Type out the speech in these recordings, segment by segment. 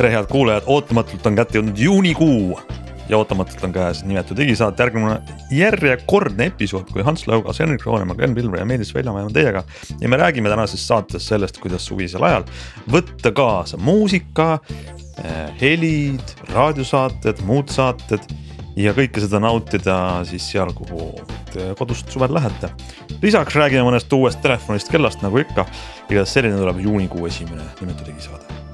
tere, head kuulajad, ootamatult on kätte jõudnud juunikuu ja ootamatult on käes nimetud digisaate järgmine järjekordne episood, kui Hans Laugas, Henrik Roonemaa, Glen Pilver ja Meelis Veljamäe on teiega. ja me räägime tänases saates sellest, kuidas suvisel ajal võtta kaasa muusika, eh, helid, raadiosaated, muud saated ja kõike seda nautida siis seal, kuhu kodust suvel lähete. lisaks räägime mõnest uuest telefonist, kellast nagu ikka, igatahes selline tuleb juunikuu esimene nimetud digisaade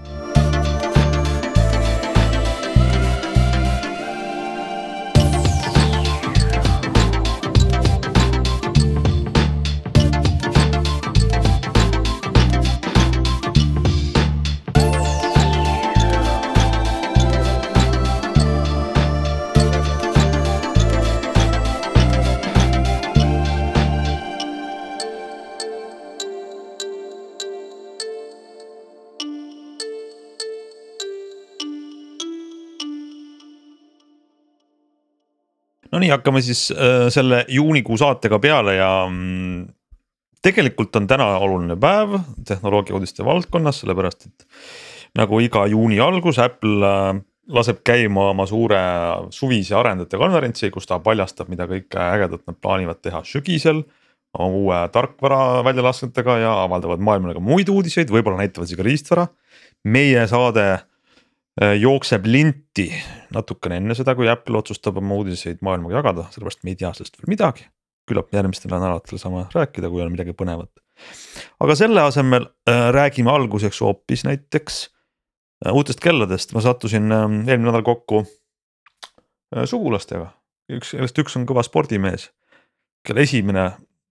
Nonii, hakkame siis äh, selle juunikuu saatega peale ja mm, tegelikult on täna oluline päev tehnoloogia uudiste valdkonnas, sellepärast et nagu iga juuni algus Apple äh, laseb käima oma suure suvise arendajate konverentsi, kus ta paljastab, mida kõike ägedat nad plaanivad teha sügisel. oma uue tarkvara väljalasketega ja avaldavad maailmale ka muid uudiseid, võib-olla näitavad isegi riistvara. meie saade jookseb linti natukene enne seda, kui Apple otsustab oma uudiseid maailmaga jagada, sellepärast me ei tea sellest veel midagi. küllap järgmistel nädalatel saame rääkida, kui on midagi põnevat. aga selle asemel äh, räägime alguseks hoopis näiteks äh, uutest kelladest, ma sattusin äh, eelmine nädal kokku äh, sugulastega. üks, kellest üks on kõva spordimees, kelle esimene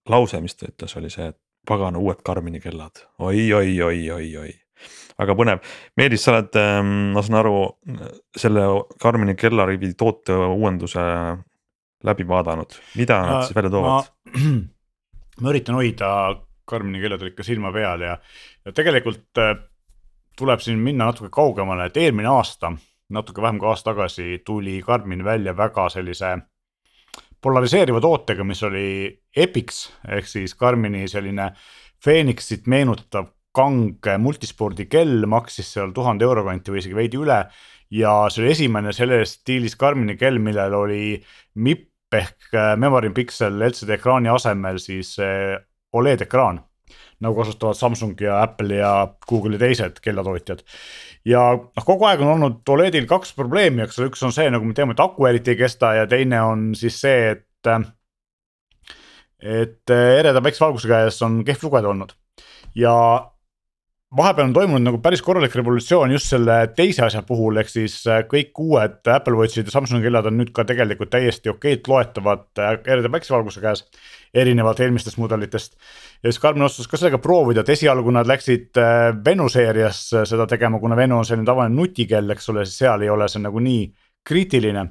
lause, mis ta ütles, oli see, et pagana uued Karmini kellad oi, oi, oi, oi, oi väga põnev, Meelis, sa oled, ähm, ma saan aru, selle Karmini kellarivi toote uuenduse läbi vaadanud, mida nad siis välja toovad? ma üritan hoida Karmini kelladel ikka silma peal ja, ja tegelikult äh, tuleb siin minna natuke kaugemale, et eelmine aasta, natuke vähem kui aasta tagasi tuli Karmin välja väga sellise polariseeriva tootega, mis oli Epix ehk siis Karmini selline Phoenixit meenutav kange multispordikell maksis seal tuhande euro kanti või isegi veidi üle. ja see oli esimene selles stiilis Karmini kell, millel oli MIP ehk äh, Memory Pixel LCD ekraani asemel siis äh, Oled ekraan. nagu kasutavad Samsung ja Apple ja Google ja teised kellatootjad. ja noh, kogu aeg on olnud Oledil kaks probleemi, eks ole, üks on see, nagu me teame, et aku eriti ei kesta ja teine on siis see, et äh, et ereda päikesevalguse käes on kehv lugeda olnud ja vahepeal on toimunud nagu päris korralik revolutsioon just selle teise asja puhul, ehk siis äh, kõik uued Apple Watchid ja Samsungi kellad on nüüd ka tegelikult täiesti okeilt loetavad ereda päikesevalguse käes. erinevalt eelmistest mudelitest. ja siis Karmen otsustas ka sellega proovida, et esialgu nad läksid äh, Venu seerias äh, seda tegema, kuna Venu on selline tavaline nutikell, eks ole, siis seal ei ole see nagu nii kriitiline.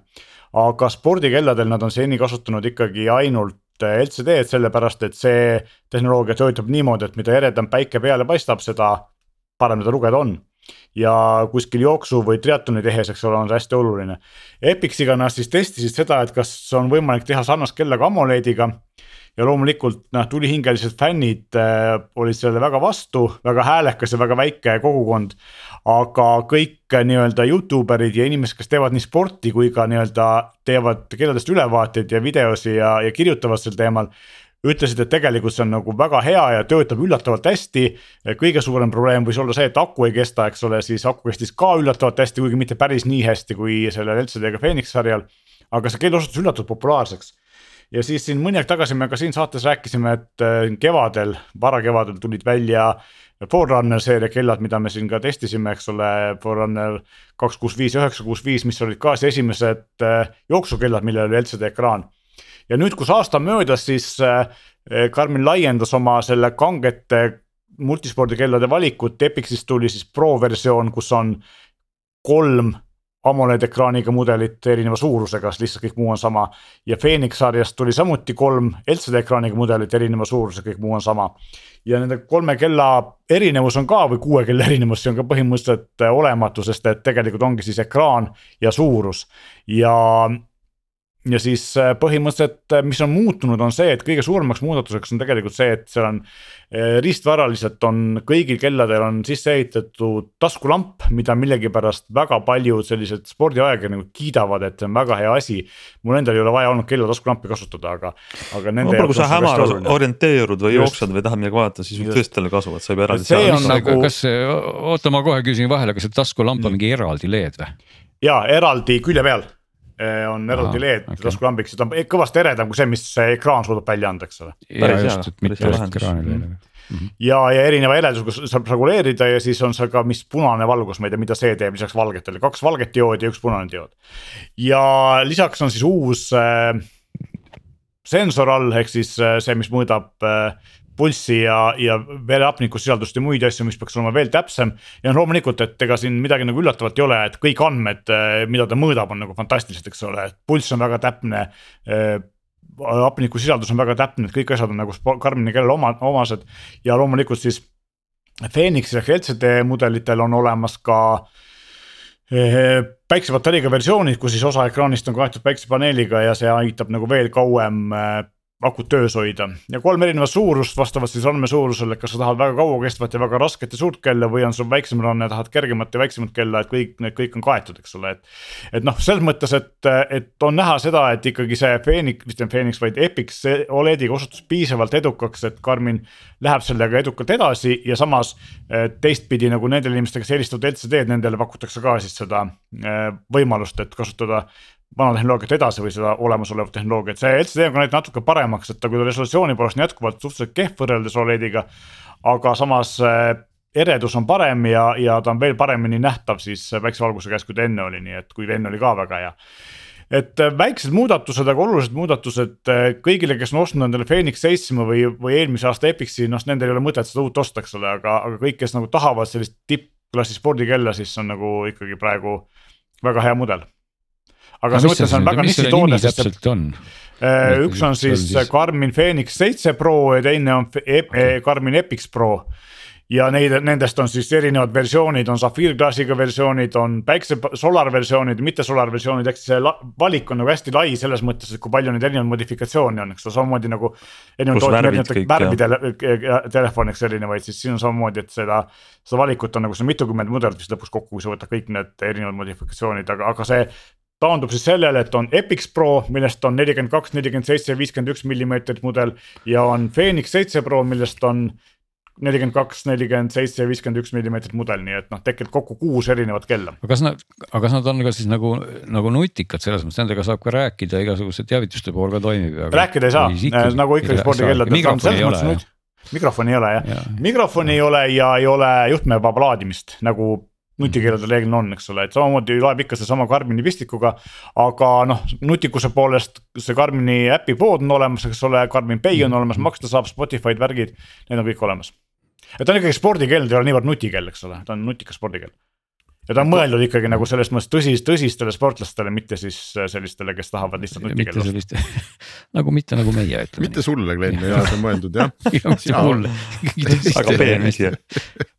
aga spordikelladel nad on seni kasutanud ikkagi ainult LCD-d, sellepärast et see tehnoloogia töötab niimoodi, et mida eredam päike peale paistab, seda parem teda lugeda on. ja kuskil jooksu või triatloni tehes, eks ole, on see hästi oluline. Epixiga nad siis testisid seda, et kas on võimalik teha sarnast kella ka AMOLED-iga ja loomulikult noh, tulihingelised fännid äh, olid sellele väga vastu, väga häälekas ja väga väike kogukond. aga kõik nii-öelda Youtube erid ja inimesed, kes teevad nii sporti kui ka nii-öelda teevad kelladest ülevaateid ja videosi ja, ja kirjutavad sel teemal ütlesid, et tegelikult see on nagu väga hea ja töötab üllatavalt hästi. kõige suurem probleem võis olla see, et aku ei kesta, eks ole, siis aku kestis ka üllatavalt hästi, kuigi mitte päris nii hästi kui sellel LCD-ga Phoenix sarjal. aga see kell osutus üllatavalt populaarseks ja siis siin mõni aeg tagasi me ka siin saates rääkisime, et äh, kevadel, varakevadel tulid välja Forerunner seeria kellad, mida me siin ka testisime, eks ole, Forerunner kaks kuus viis üheksa kuus viis, mis olid ka siis esimesed äh, jooksukellad, millel oli LCD ekraan. Ja nüüd, kus aasta möödas, siis Karmin äh, laiendas oma selle kangete multispordikellade valikut, Epixist tuli siis Pro versioon, kus on kolm AMOLED ekraaniga mudelit erineva suurusega, sest lihtsalt kõik muu on sama. ja Phoenix sarjast tuli samuti kolm LCD ekraaniga mudelit erineva suurusega, kõik muu on sama. ja nende kolme kella erinevus on ka või kuue kella erinevus, see on ka põhimõtteliselt äh, olematu, sest et tegelikult ongi siis ekraan ja suurus ja ja siis äh, põhimõtteliselt, mis on muutunud, on see, et kõige suuremaks muudatuseks on tegelikult see, et seal on riistvaraliselt on kõigil kelladel on sisse ehitatud taskulamp, mida millegipärast väga paljud sellised spordiajakirjanikud kiidavad, et see on väga hea asi. mul endal ei ole vaja olnud kella taskulampi kasutada, aga, aga nende võib-olla kui sa hämaras orienteerud või Just. jooksed või tahad midagi vaadata, siis võib tõesti talle kasu, et sa ei pea eraldi. see on nagu. kas, oota, ma kohe küsin vahele, kas see taskulamp on mingi eraldi LED või? ja eraldi külje peal on eraldi LED okay. taskulambiks ja ta on kõvasti eredam kui see, mis see ekraan suudab välja anda, eks ole. ja just, et mitte just ekraanile mm. -hmm. ja, ja erineva heledusega saab reguleerida ja siis on seal ka, mis punane valgus, ma ei tea, mida see teeb lisaks valgetele, kaks valget dioodi ja üks punane diood. ja lisaks on siis uus äh, sensor all, ehk siis äh, see, mis mõõdab äh, pulssi ja, ja verehapnikusisaldust ja muid asju, mis peaks olema veel täpsem. ja loomulikult, et ega siin midagi nagu üllatavat ei ole, et kõik andmed, eh, mida ta mõõdab, on nagu fantastilised, eks ole, et pulss on väga täpne eh, hapnikusisaldus on väga täpne, et kõik asjad on nagu Karmini kellele oma, omased ja loomulikult siis. Phoenixi ehk LCD mudelitel on olemas ka eh, päiksepatareiga versioonid, kus siis osa ekraanist on kaetud päiksepaneeliga ja see aitab nagu veel kauem akut töös hoida ja kolm erinevat suurust vastavalt siis andmesuurusele, kas sa tahad väga kauakestvat ja väga rasket ja suurt kella või on sul väiksem ranne, tahad kergemat ja väiksemat kella, et kõik need kõik on kaetud, eks ole, et. et noh, selles mõttes, et, et on näha seda, et ikkagi see Phoenix, mitte Phoenix, vaid Epix Olediga osutus piisavalt edukaks, et Karmin läheb sellega edukalt edasi ja samas eh, teistpidi nagu nendele inimestele, kes eelistavad LCD-d, nendele pakutakse ka siis seda eh, võimalust, et kasutada vana tehnoloogiat edasi või seda olemasolevat tehnoloogiat, see LCD on ka näinud natuke paremaks, et ta küll resolutsiooni poolest on jätkuvalt suhteliselt kehv võrreldes Olediga. aga samas äh, eredus on parem ja, ja ta on veel paremini nähtav siis päiksevalguse käes, kui ta enne oli, nii et kui enne oli ka väga hea et äh, väiksed muudatused, aga olulised muudatused kõigile, kes on ostnud endale Phoenix seitsme või, või eelmise aasta Epixi, noh, nendel ei ole mõtet seda uut osta, eks ole, aga, aga kõik, kes nagu tahavad sellist tippklassi spordikella, siis on nagu ikkagi praegu väga hea mudel aga selles mõttes on väga niši toode, sest täpselt on? Äh, üks on siis Garmin Fenix seitse Pro ja teine on Garmin Epix Pro. Ja neid, nendest on siis erinevad versioonid, on safiirklaasiga versioonid, on päikse, solar versioonid, mitte solar versioonid, siis see valik on nagu hästi lai selles mõttes, et kui palju neid erinevaid modifikatsioone on, eks. Ole, samamoodi nagu. värvide telefoniks erinevaid, siis siin on samamoodi, et seda, seda valikut on nagu see mitukümmend mudelit vist lõpuks kokku, kui sa võtad kõik need erinevad modifikatsioonid, aga, aga see taandub siis sellele, et on Epix Pro, millest on nelikümmend kaks, nelikümmend seitse, viiskümmend üks millimeetrit mudel ja on Phoenix seitse Pro, millest on nelikümmend kaks, nelikümmend seitse ja viiskümmend üks millimeetrit mudel, nii et noh, tegelikult kokku kuus erinevat kella. aga kas nad, aga kas nad on ka siis nagu, nagu nutikad selles mõttes, nendega saab ka rääkida, igasuguse teavituste pool ka toimib? rääkida ei saa, nagu ikkagi spordikellad. mikrofoni ei ole jah? mikrofoni ei ole jah ja., mikrofoni ei ole ja ei ole juhtmevaba laadimist nagu nutikirjadel reeglina on, eks ole, et samamoodi loeb ikka seesama Karmini pistikuga. aga noh, nutikuse poolest see Karmini äpi pood on olemas, eks ole, Karmin Pay on olemas, maksta saab Spotify'd, värgid, need on kõik olemas. et ta on ikkagi spordikell, ta ei ole niivõrd nutikell, eks ole, ta on nutikas spordikell ja ta on mõeldud ikkagi nagu selles mõttes tõsis, tõsistele sportlastele, mitte siis äh, sellistele, kes tahavad lihtsalt nutikella osta. nagu mitte nagu meie ütleme. mitte sulle, Glen, ja see on mõeldud jah mitte mulle. aga peenisi,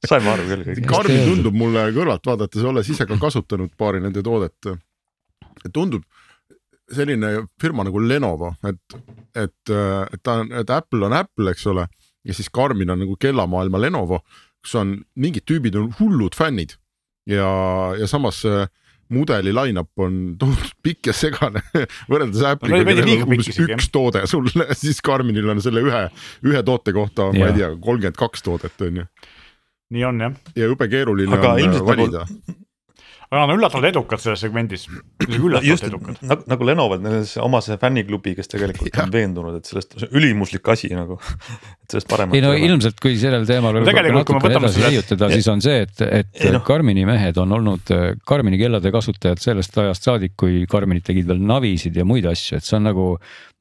saime aru küll kõik. Karmin tundub mulle kõrvalt vaadates, olles ise ka kasutanud paari nende toodet. tundub selline firma nagu Lenovo, et, et, et ta on, et Apple on Apple, eks ole. ja siis Karmin on nagu kellamaailma Lenovo, kus on mingid tüübid on hullud fännid ja, ja samas mudeli line-up on tohutult pikk ja segane võrreldes Apple'iga no,, kellel on umbes üks toode sul, siis Karminil on selle ühe, ühe toote kohta, ma ei tea, kolmkümmend kaks toodet on ju. nii on jah. ja jube keeruline Aga on nagu valida nagu aga nad on üllatavalt edukad selles segmendis, üllatavalt Just, edukad. nagu, nagu Lenovo, neil on see oma see fänniklubi, kes tegelikult on veendunud, et sellest on ülimuslik asi nagu, et sellest paremat. ei no ilmselt, kui sellel teemal no, natuke edasi leiutada, siis on see, et, et ei, no. Karmini mehed on olnud Karmini kellade kasutajad sellest ajast saadik, kui Karminid tegid veel navisid ja muid asju, et see on nagu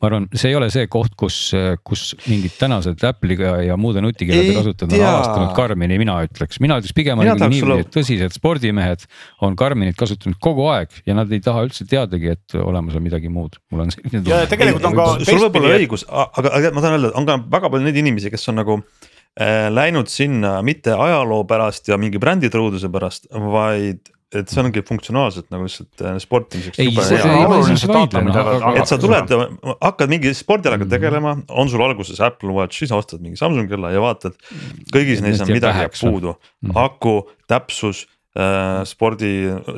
ma arvan, see ei ole see koht, kus, kus mingid tänased Apple'iga ja muude nutikellade kasutajad on avastanud Karmini, mina ütleks, mina ütleks pigem niimoodi et tõsised spordimehed on Karminit kasutanud kogu aeg ja nad ei taha üldse teadagi, et olemas on midagi muud, mul on selline tunne. ja tegelikult on ka. sul võib olla õigus, aga, aga ma tahan öelda, on ka väga palju neid inimesi, kes on nagu äh, läinud sinna mitte ajaloo pärast ja mingi bränditruuduse pärast, vaid et see ongi funktsionaalselt nagu lihtsalt äh, sportimiseks. et sa tuled, hakkad mingi spordialaga tegelema, on sul alguses Apple Watch, siis ostad mingi Samsung kella ja vaatad. kõigis neis on midagi jääb puudu, mhm. aku, täpsus spordi,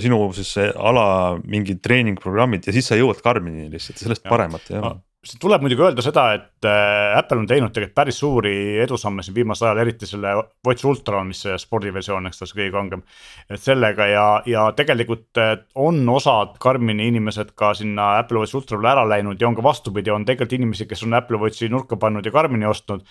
sinu siis ala mingid treeningprogrammid ja siis sa jõuad Karmini lihtsalt, sellest ja. paremat ei ole siin tuleb muidugi öelda seda, et äh, Apple on teinud tegelikult päris suuri edusamme siin viimasel ajal, eriti selle Watch Ultra, mis see spordiversioon, eks ta see kõige kangem. et sellega ja, ja tegelikult äh, on osad Karmini inimesed ka sinna Apple Watch Ultra peale ära läinud ja on ka vastupidi, on tegelikult inimesi, kes on Apple Watchi nurka pannud ja Karmini ostnud.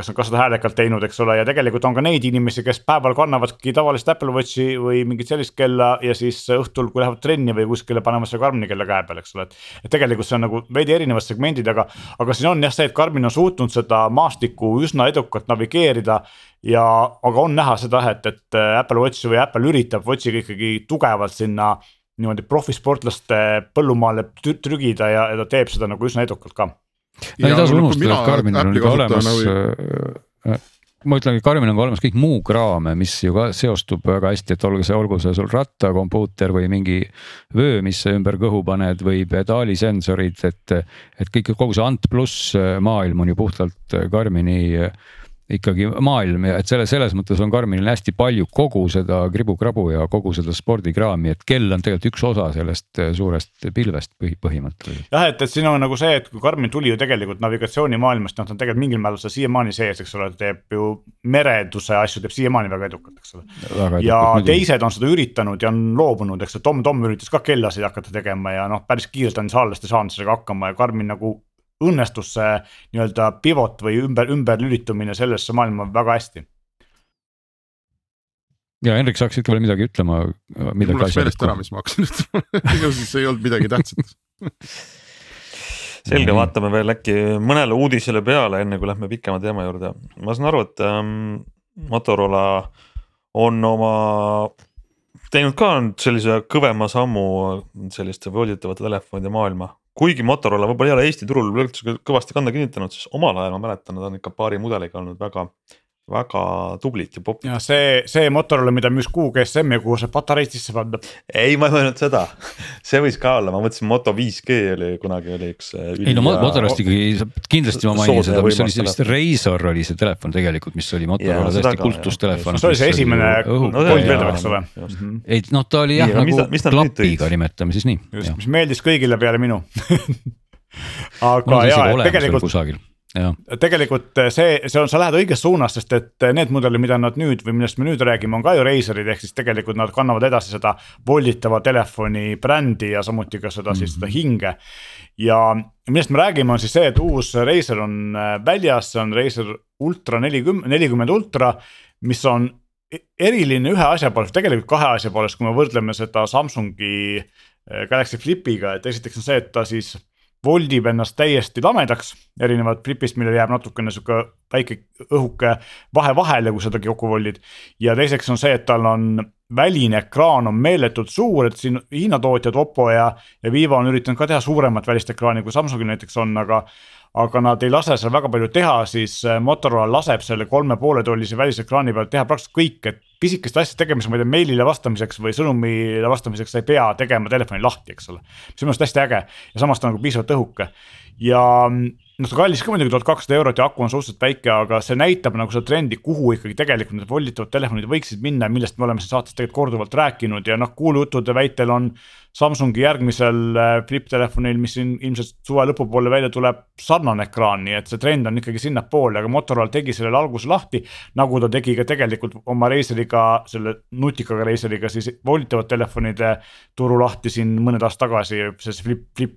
Kas on ka seda häälekalt teinud, eks ole, ja tegelikult on ka neid inimesi, kes päeval kannavadki tavalist Apple Watchi või mingit sellist kella ja siis õhtul, kui lähevad trenni või kuskile panevad selle Karmini kella käe peal, eks ole, et. et tegelikult see on nagu veidi segmendis segmendid, aga, aga siin on jah see, et Karmin on suutnud seda maastikku üsna edukalt navigeerida. ja, aga on näha seda, et, et Apple Watch või Apple üritab Watchiga ikkagi tugevalt sinna niimoodi profisportlaste põllumaale trügida ja, ja ta teeb seda nagu üsna edukalt ka. No ei tasu unustada, et Karminil on juba olemas nagu... Äh, äh, ma ütlengi, Karmil on ka olemas kõik muu kraam, mis ju ka seostub väga hästi, et olgu see, olgu see sul rattakompuuter või mingi vöö, mis sa ümber kõhu paned või pedaalisensorid, et. et kõik, kogu see Ant pluss maailm on ju puhtalt Karmini ikkagi maailm ja et selle, selles mõttes on Karminil hästi palju kogu seda kribu-krabu ja kogu seda spordikraami, et kell on tegelikult üks osa sellest äh, suurest pilvest põhi, põhimõtteliselt. jah, et, et siin on nagu see, et kui Karmin tuli ju tegelikult navigatsioonimaailmast, noh ta on tegelikult mingil määral seda siiamaani sees, eks ole, teeb ju merenduse asju teeb siiamaani väga edukalt, eks ole. ja edukalt, teised on seda üritanud ja on loobunud, eks ju, Tom Tom üritas ka kellasid hakata tegema ja noh, päris kiirelt on Saarlaste saanud sellega hakkama ja Karmin nagu õnnestus see nii-öelda pivot või ümber, ümberlülitumine sellesse maailma väga hästi. ja Henrik, saaks ikka veel midagi ütlema? mul läks meelest ära, mis ma hakkasin ütlema ju siis ei olnud midagi tähtsat selge, vaatame veel äkki mõnele uudisele peale, enne kui lähme pikema teema juurde. ma saan aru, et ähm, Motorola on oma teinud ka sellise kõvema sammu selliste volditavate telefonide maailma kuigi Motorola võib-olla ei ole Eesti turul kõvasti kanda kinnitanud, siis omal ajal ma mäletan, nad on ikka paari mudeliga olnud väga väga tublid ja popid. ja see, see Motorola, mida müüs Kuug SM ja kuhu saab patareid sisse panna. ei, ma ei mõelnud seda, see võis ka olla, ma mõtlesin Moto 5G oli kunagi oli üks. Äh, ei no Motorolast ikkagi kindlasti ma mainin seda, mis oli see vist Razor oli see telefon tegelikult, mis oli Motorola tõesti kultustelefon. see oli see esimene koldvedav, eks ole. ei noh, ta oli jah nagu klapiga nimetame siis nii. just, mis meeldis kõigile peale minu aga ja, tegelikult kusagil tegelikult eh, see, see on, sa lähed õiges suunas, sest et eh, need mudelid, mida nad nüüd või millest me nüüd räägime, on ka ju Razerid, ehk siis tegelikult nad kannavad edasi seda volditava telefoni brändi ja samuti ka seda mm -hmm. siis seda mhm. hinge. ja millest me räägime, on siis see, et uus Razer on eh, väljas, see on Razer Ultra nelikümmend, nelikümmend Ultra, mis on e-, eriline ühe asja poolest, tegelikult kahe asja poolest, kui me võrdleme seda Samsungi Galaxy Flipiga, et esiteks on see, et ta siis voldib ennast täiesti lamedaks, erinevalt Flipist, millel jääb natukene sihuke väike õhuke vahe vahele, kui sedagi kokku voldid. ja teiseks on see, et tal on väline ekraan on meeletult suur, et siin Hiina tootjad Oppo ja, ja Vivo on üritanud ka teha suuremat välist ekraani, kui Samsungil näiteks on, aga aga nad ei lase seal väga palju teha, siis Motorola laseb selle kolme poole tollise välisekraani peal teha praktiliselt kõik, et pisikest asja tegemiseks, ma ei tea, meilile vastamiseks või sõnumile vastamiseks sa ei pea tegema telefoni lahti, eks ole. see on minu arust hästi äge ja samas ta on nagu piisavalt õhuke ja noh, ta kallis ka muidugi tuhat kakssada eurot ja aku on suhteliselt väike, aga see näitab nagu seda trendi, kuhu ikkagi tegelikult need volditavad telefonid võiksid minna millest me oleme siin saates tegelikult korduvalt rääkinud ja noh, kuulujuttude väitel on Samsungi järgmisel äh, flip telefonil, mis siin ilmselt suve lõpupoole välja tuleb, sarnane ekraan, nii et see trend on ikkagi sinnapoole, aga Motorola tegi sellele alguse lahti. nagu ta tegi ka tegelikult oma Razeriga, selle nutikaga Razeriga siis voolitavad telefonide turu lahti siin mõned aastad tagasi, see flip, flip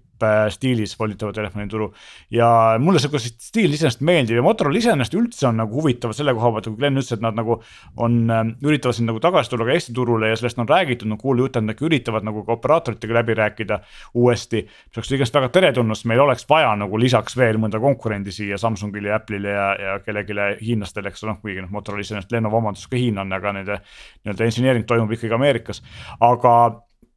stiilis volditava telefoni turu. ja mulle see stiil iseenesest meeldib ja Motorola iseenesest üldse on nagu huvitav selle koha pealt, kui Glen ütles, et nad nagu on, äh, üritavad siin nagu tagasi tulla ka Eesti turule ja sellest on räägitud, no kuulujutt on, et nad üritavad nagu ka operaatoritega läbi rääkida uuesti. see oleks igast väga teretulnud, sest meil oleks vaja nagu lisaks veel mõnda konkurendi siia Samsungile ja Apple'ile ja, ja kellelegi hiinlastele, eks ole, noh kuigi noh, Motorola iseenesest Lenovo omandus ka hiinlane, aga nende nii-öelda engineering toimub ikkagi Ameerikas, aga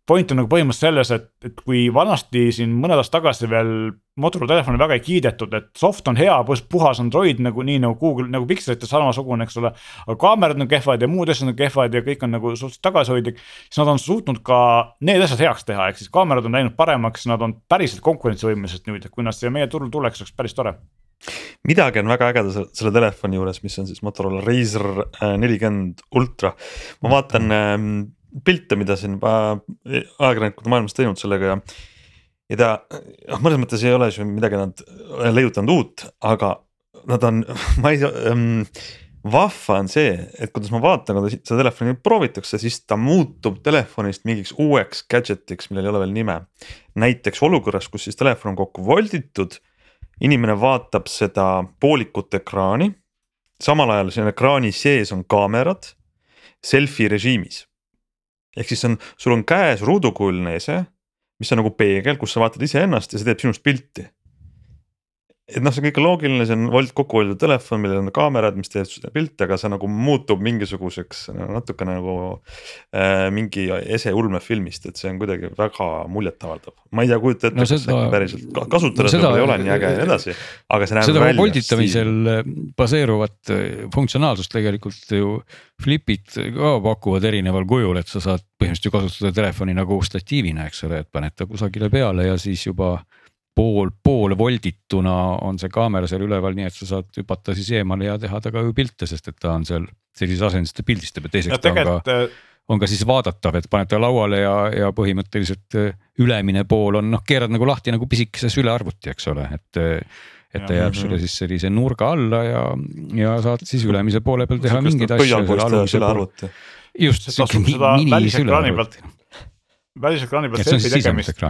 point on nagu põhimõtteliselt selles, et, et kui vanasti siin mõned aastad tagasi veel Motorola telefoni väga ei kiidetud, et soft on hea, puhas Android nagu nii nagu Google nagu Pixelite samasugune, eks ole. aga kaamerad on kehvad ja muud asjad on kehvad ja kõik on nagu suhteliselt tagasihoidlik. siis nad on suutnud ka need asjad heaks teha, ehk siis kaamerad on läinud paremaks, nad on päriselt konkurentsivõimelised nüüd, et kui nad siia meie turul tuleks, oleks päris tore midagi on väga ägeda selle telefoni juures, mis on siis Motorola Razer äh, nelikümmend ultra. ma vaatan ähm, pilte, mida siin ajakirjanikud maailmas teinud sellega ja ja ta noh, mõnes mõttes ei ole ju midagi nad leiutanud uut, aga nad on, ma ei ähm,, vahva on see, et kuidas ma vaatan, kuidas seda telefoni proovitakse, siis ta muutub telefonist mingiks uueks gadget'iks, millel ei ole veel nime. näiteks olukorras, kus siis telefon on kokku volditud, inimene vaatab seda poolikut ekraani, samal ajal siin ekraani sees on kaamerad selfie režiimis. Ehk siis on, sul on käes ruudukujuline ese mis on nagu peegel, kus sa vaatad iseennast ja see teeb sinust pilti. Et noh, see kõik on loogiline, see on volt kokku hoitud telefon, millel on kaamerad, mis teevad pilte, aga see nagu muutub mingisuguseks natuke nagu äh, mingi ese ulmefilmist, et see on kuidagi väga muljetavaldav. ma ei tea, kujuta ette no, kas seda, päriselt kasutada no, seda ei ole nii äge ja nii edasi, aga see näeb seda välja. volditamisel baseeruvat äh, funktsionaalsust tegelikult ju Flipid ka pakuvad erineval kujul, et sa saad põhimõtteliselt ju kasutada telefoni nagu statiivina, eks ole, et paned ta kusagile peale ja siis juba pool, poolvoldituna on see kaamera seal üleval, nii et sa saad hüpata siis eemale ja teha temaga ju pilte, sest et ta on seal sellises asendis, ta pildistab ja teiseks ta on ka äh, on ka siis vaadatav, et paned ta lauale ja, ja põhimõtteliselt äh, ülemine pool on noh, keerad nagu lahti nagu pisikese sülearvuti, eks ole, et äh, et ta jääb sulle siis sellise nurga alla ja, ja saad siis ülemise poole peal teha mingeid asju. just, siuke mini sülearvuti. välisekraani peal selfie tegemist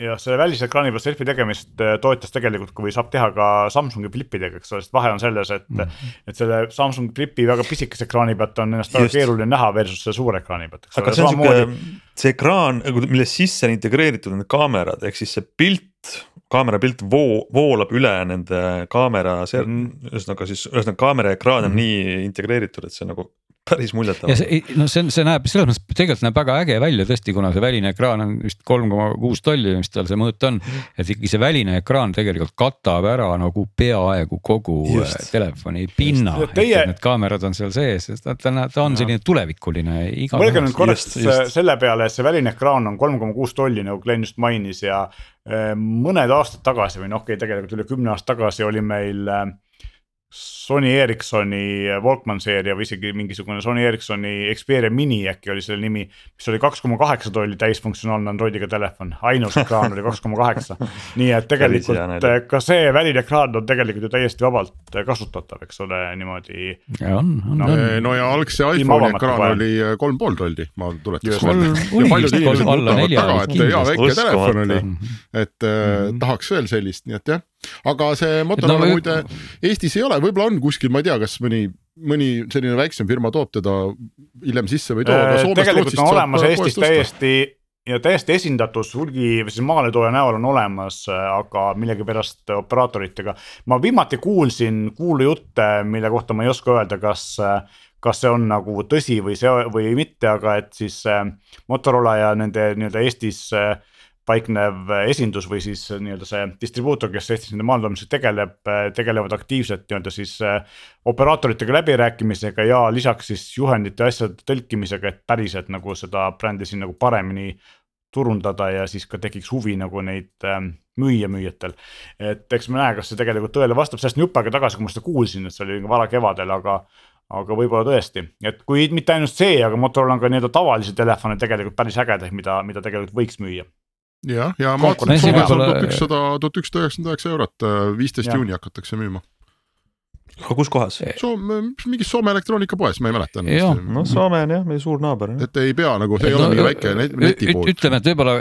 jah, selle välisekraani peal selfie tegemist äh, toetas tegelikult, kui saab teha ka Samsungi flipidega, eks ole, sest vahe on selles, et mm. -hmm. et selle Samsung flipi väga pisikese ekraani pealt on ennast väga keeruline näha versus selle suure ekraani pealt. aga see on sihuke, see ekraan, mille sisse on integreeritud need kaamerad, ehk siis see pilt kaamera pilt voo-, voolab üle nende kaamera, see mm. ühesõnaga siis, ühesõnaga kaamera ekraan on mm. nii integreeritud, et see nagu päris muljetav. ja see, no see on, see näeb selles mõttes tegelikult näeb väga äge välja tõesti, kuna see väline ekraan on vist kolm koma kuus tolli, mis tal see mõõt on. et ikkagi see väline ekraan tegelikult katab ära nagu peaaegu kogu Just. telefoni pinna, et teie... need kaamerad on seal sees, sest ta, ta, on selline tulevikuline. mõelge nüüd korraks selle peale, et see väline ekraan on kolm koma kuus tolli, nagu Glen just mainis ja äh, mõned aastad tagasi või noh, okei okay,, tegelikult üle kümne aasta tagasi oli meil äh, Sony Ericssoni Walkman seeria või isegi mingisugune Sony Ericssoni Xperia mini äkki oli selle nimi. mis oli kaks koma kaheksa tolli täisfunktsionaalne Androidiga telefon, ainus ekraan oli kaks koma kaheksa. nii et tegelikult ka see väline ekraan on tegelikult ju täiesti vabalt kasutatav, eks ole, niimoodi. on, on no,, on. no ja algse iPhone'i ekraan vaja. oli kolm pool tolli, ma tuletaks meelde. ja paljud inimesed mõtlevad taga, et hea väike telefon oli, et äh, mhm. tahaks veel sellist, nii et jah aga see Motorola no, muide Eestis ei ole, võib-olla on kuskil, ma ei tea, kas mõni mõni selline väiksem firma toob teda hiljem sisse või ei too, aga äh, Soomest, Rootsist on olemas Eestis täiesti ja täiesti esindatus hulgi või siis maaletooja näol on olemas, aga millegipärast operaatoritega. ma viimati kuulsin kuulujutte, mille kohta ma ei oska öelda, kas, kas see on nagu tõsi või see või mitte, aga et siis Motorola ja nende nii-öelda Eestis äh, paiknev esindus või siis nii-öelda see distribuutor, kes Eestis nende maandamisega tegeleb, tegelevad aktiivselt nii-öelda siis äh, operaatoritega läbirääkimisega ja lisaks siis juhendite asjade tõlkimisega, et päriselt nagu seda brändi siin nagu paremini turundada ja siis ka tekiks huvi nagu neid ähm, müüa müüjatel. et eks me näe, kas see tegelikult tõele vastab, sellest on jupp aega tagasi, kui ma seda kuulsin, et see oli varakevadel, aga aga võib-olla tõesti, et kui mitte ainult see, aga Motorola on ka nii-öelda tavalisi telefone tegelikult päris ägedaid, mida, mida tegelikult võiks müüa jah, ja ma vaatasin, et Soomes on tuhat ükssada, tuhat ükssada üheksakümmend üheksa eurot, viisteist juuni hakatakse müüma. aga kus kohas? Soome, mingis Soome elektroonikapoes, ma ei mäleta. no Soome on jah, meie suur naaber. et ei pea nagu, see ei no, ole mingi väike netipood. ütleme, et võib-olla,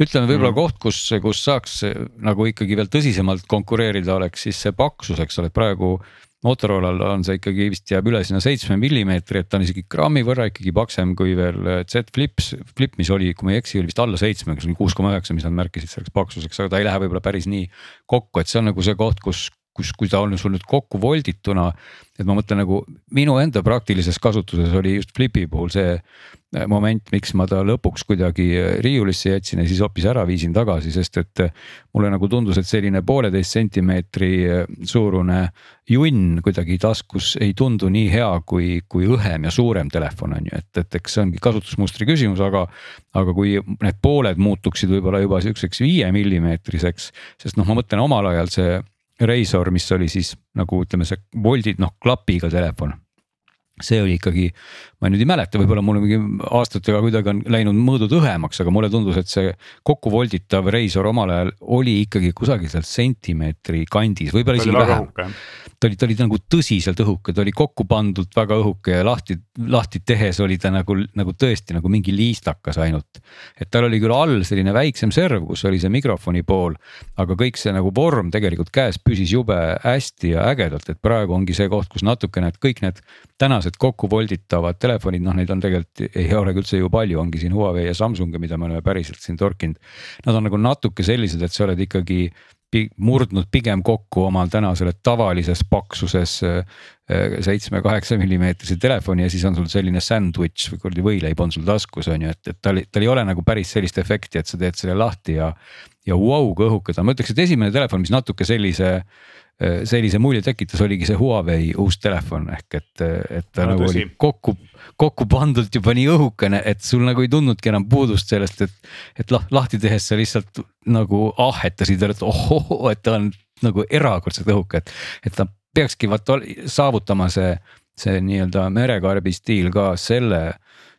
ütleme võib-olla mm. koht, kus, kus saaks nagu ikkagi veel tõsisemalt konkureerida, oleks siis see paksus, eks ole, praegu Motorolal on see ikkagi vist jääb üle sinna seitsme millimeetri, et ta on isegi grammi võrra ikkagi paksem kui veel äh, Z Flips, Flip, mis oli, kui ma ei eksi, oli vist alla seitsme, kas oli kuus koma üheksa, mis nad märkisid selleks paksuseks, aga ta ei lähe võib-olla päris nii kokku, et see on nagu see koht, kus, kus, kui ta on sul nüüd kokku voldituna. et ma mõtlen nagu minu enda praktilises kasutuses oli just Flipi puhul see äh, moment, miks ma ta lõpuks kuidagi äh, riiulisse jätsin ja siis hoopis ära viisin tagasi, sest et äh, mulle nagu tundus, et selline pooleteist sentimeetri suurune junn kuidagi taskus ei tundu nii hea kui, kui õhem ja suurem telefon on ju, et, et eks see ongi kasutusmustri küsimus, aga. aga kui need pooled muutuksid võib-olla juba sihukeseks viie millimeetriseks, sest noh, ma mõtlen omal ajal see Razor, mis oli siis nagu ütleme, see Bolti noh klapiga telefon see oli ikkagi, ma nüüd ei mäleta, võib-olla mul mingi aastatega kuidagi on läinud mõõdud õhemaks, aga mulle tundus, et see kokku volditav Razor omal ajal oli ikkagi kusagil seal sentimeetri kandis, võib-olla isegi vähem. ta oli, ta oli nagu tõsiselt õhuke, ta oli kokku pandud väga õhuke ja lahti, lahti tehes oli ta nagu, nagu tõesti nagu mingi liistakas ainult. et tal oli küll all selline väiksem serv, kus oli see mikrofoni pool, aga kõik see nagu vorm tegelikult käes püsis jube hästi ja ägedalt, et praegu ongi see koht, kus natukene, et kõik need tänased kokku volditavad telefonid, noh, neid on tegelikult ei olegi üldse ju palju, ongi siin Huawei ja Samsung, mida me oleme päriselt siin torkinud. Nad on nagu natuke sellised, et sa oled ikkagi murdnud pigem kokku omal tänasele tavalises paksuses äh, seitsme-kaheksa millimeetrise telefoni ja siis on sul selline sandwich või kuradi võileib on sul taskus on ju, et, et tal, tal ei ole nagu päris sellist efekti, et sa teed selle lahti ja. ja vau, kui õhuke ta on, ma ütleks, et esimene telefon, mis natuke sellise sellise mulje tekitas, oligi see Huawei uus telefon ehk et, et ta no, nagu tõsi. oli kokku, kokku pandud juba nii õhukene, et sul nagu ei tundnudki enam puudust sellest, et. et lah, lahti tehes sa lihtsalt nagu ahetasid, et ohoh, et ta on nagu erakordselt õhuke, et, et ta peakski vaata saavutama see, see nii-öelda merekarbi stiil ka selle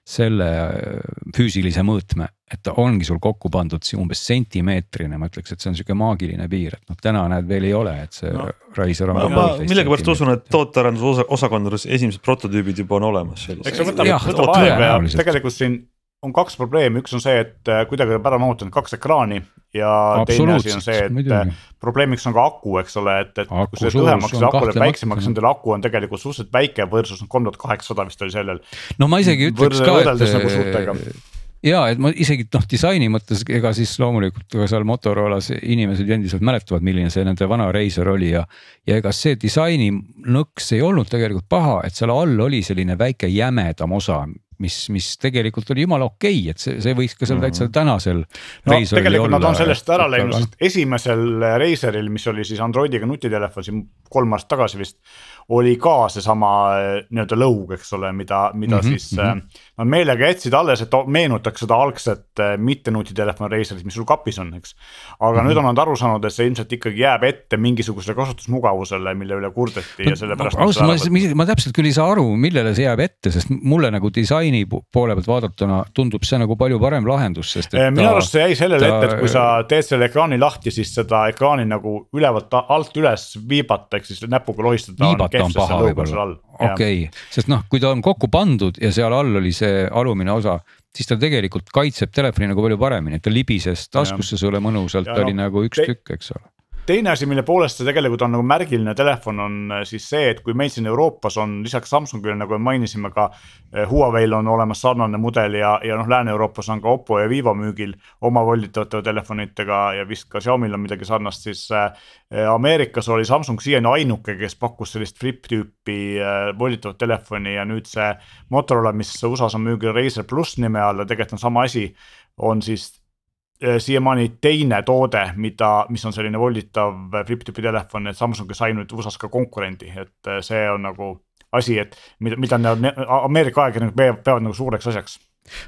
selle äh, füüsilise mõõtme, et ta ongi sul kokku pandud umbes sentimeetrine, ma ütleks, et see on sihuke maagiline piir, et noh, täna näed veel ei ole, et see no, Razer on. ma millegipärast usun, et tootearenduse osakondades esimesed prototüübid juba on olemas. tegelikult siin on kaks probleemi, üks on see, et äh, kuidagi on ära mahutanud kaks ekraani ja teine asi on see, et midagi. Äh, probleemiks on ka aku, eks ole, et, et aku kui see õhemaks see aku läheb väiksemaks, nendel aku on tegelikult suhteliselt väike versus kolm tuhat kaheksasada vist oli sellel. no ma isegi ütleks ka, et nagu ja et ma isegi noh, disaini mõttes, ega siis loomulikult ka seal Motorolas inimesed endiselt mäletavad, milline see nende vana Razer oli ja. ja ega see disaini nõks ei olnud tegelikult paha, et seal all oli selline väike jämedam osa mis, mis tegelikult oli jumala okei okay,, et see, see võiks ka seal täitsa mhm. tänasel. no tegelikult nad on sellest ära läinud, sest esimesel Razeril, mis oli siis Androidiga nutitelefon siin kolm aastat tagasi vist oli ka seesama eh, nii-öelda lõug, eks ole, mida, mida mm -hmm, siis mm -hmm. nad meelega jätsid alles, et meenutaks seda algset eh, mitte nutitelefoni Razerit, mis sul kapis on, eks. aga mm -hmm. nüüd on nad aru saanud, et see ilmselt ikkagi jääb ette mingisugusele kasutusmugavusele, mille üle kurdeti ja sellepärast. ausalt, ma, ma täpselt küll ei saa aru, millele see jääb ette, sest mulle nagu disaini poole pealt vaadatuna tundub see nagu palju parem lahendus, sest. minu arust see jäi sellele ta... ette, et kui sa teed selle ekraani lahti, siis seda ekraani nagu ülevalt alt üles viibata, ehk siis näpuga lohistada ta on paha võib-olla, okei okay., sest noh, kui ta on kokku pandud ja seal all oli see alumine osa, siis ta tegelikult kaitseb telefoni nagu palju paremini, et ta libises taskusse sulle mõnusalt, ta no, oli nagu üks te... tükk, eks ole teine asi, mille poolest see tegelikult on nagu märgiline telefon, on äh, siis see, et kui meil siin Euroopas on lisaks Samsungile, nagu me mainisime, ka äh, Huawei'l on olemas sarnane mudel ja, ja noh, Lääne-Euroopas on ka Oppo ja Vivo müügil oma volditavate telefonitega ja vist ka Xiaomi'l on midagi sarnast, siis äh, Ameerikas oli Samsung siiani ainuke, kes pakkus sellist flip tüüpi volditavat telefoni ja nüüd see Motorola, mis USA-s on müügil Razer pluss nime all ja tegelikult on sama asi, on siis siiamaani teine toode, mida, mis on selline volditav flip-tüüpi telefon, et Samsung sai nüüd USA-s ka konkurendi, et äh, see on nagu asi, et mida, mida Ameerika ajakirjanikud peavad, peavad nagu suureks asjaks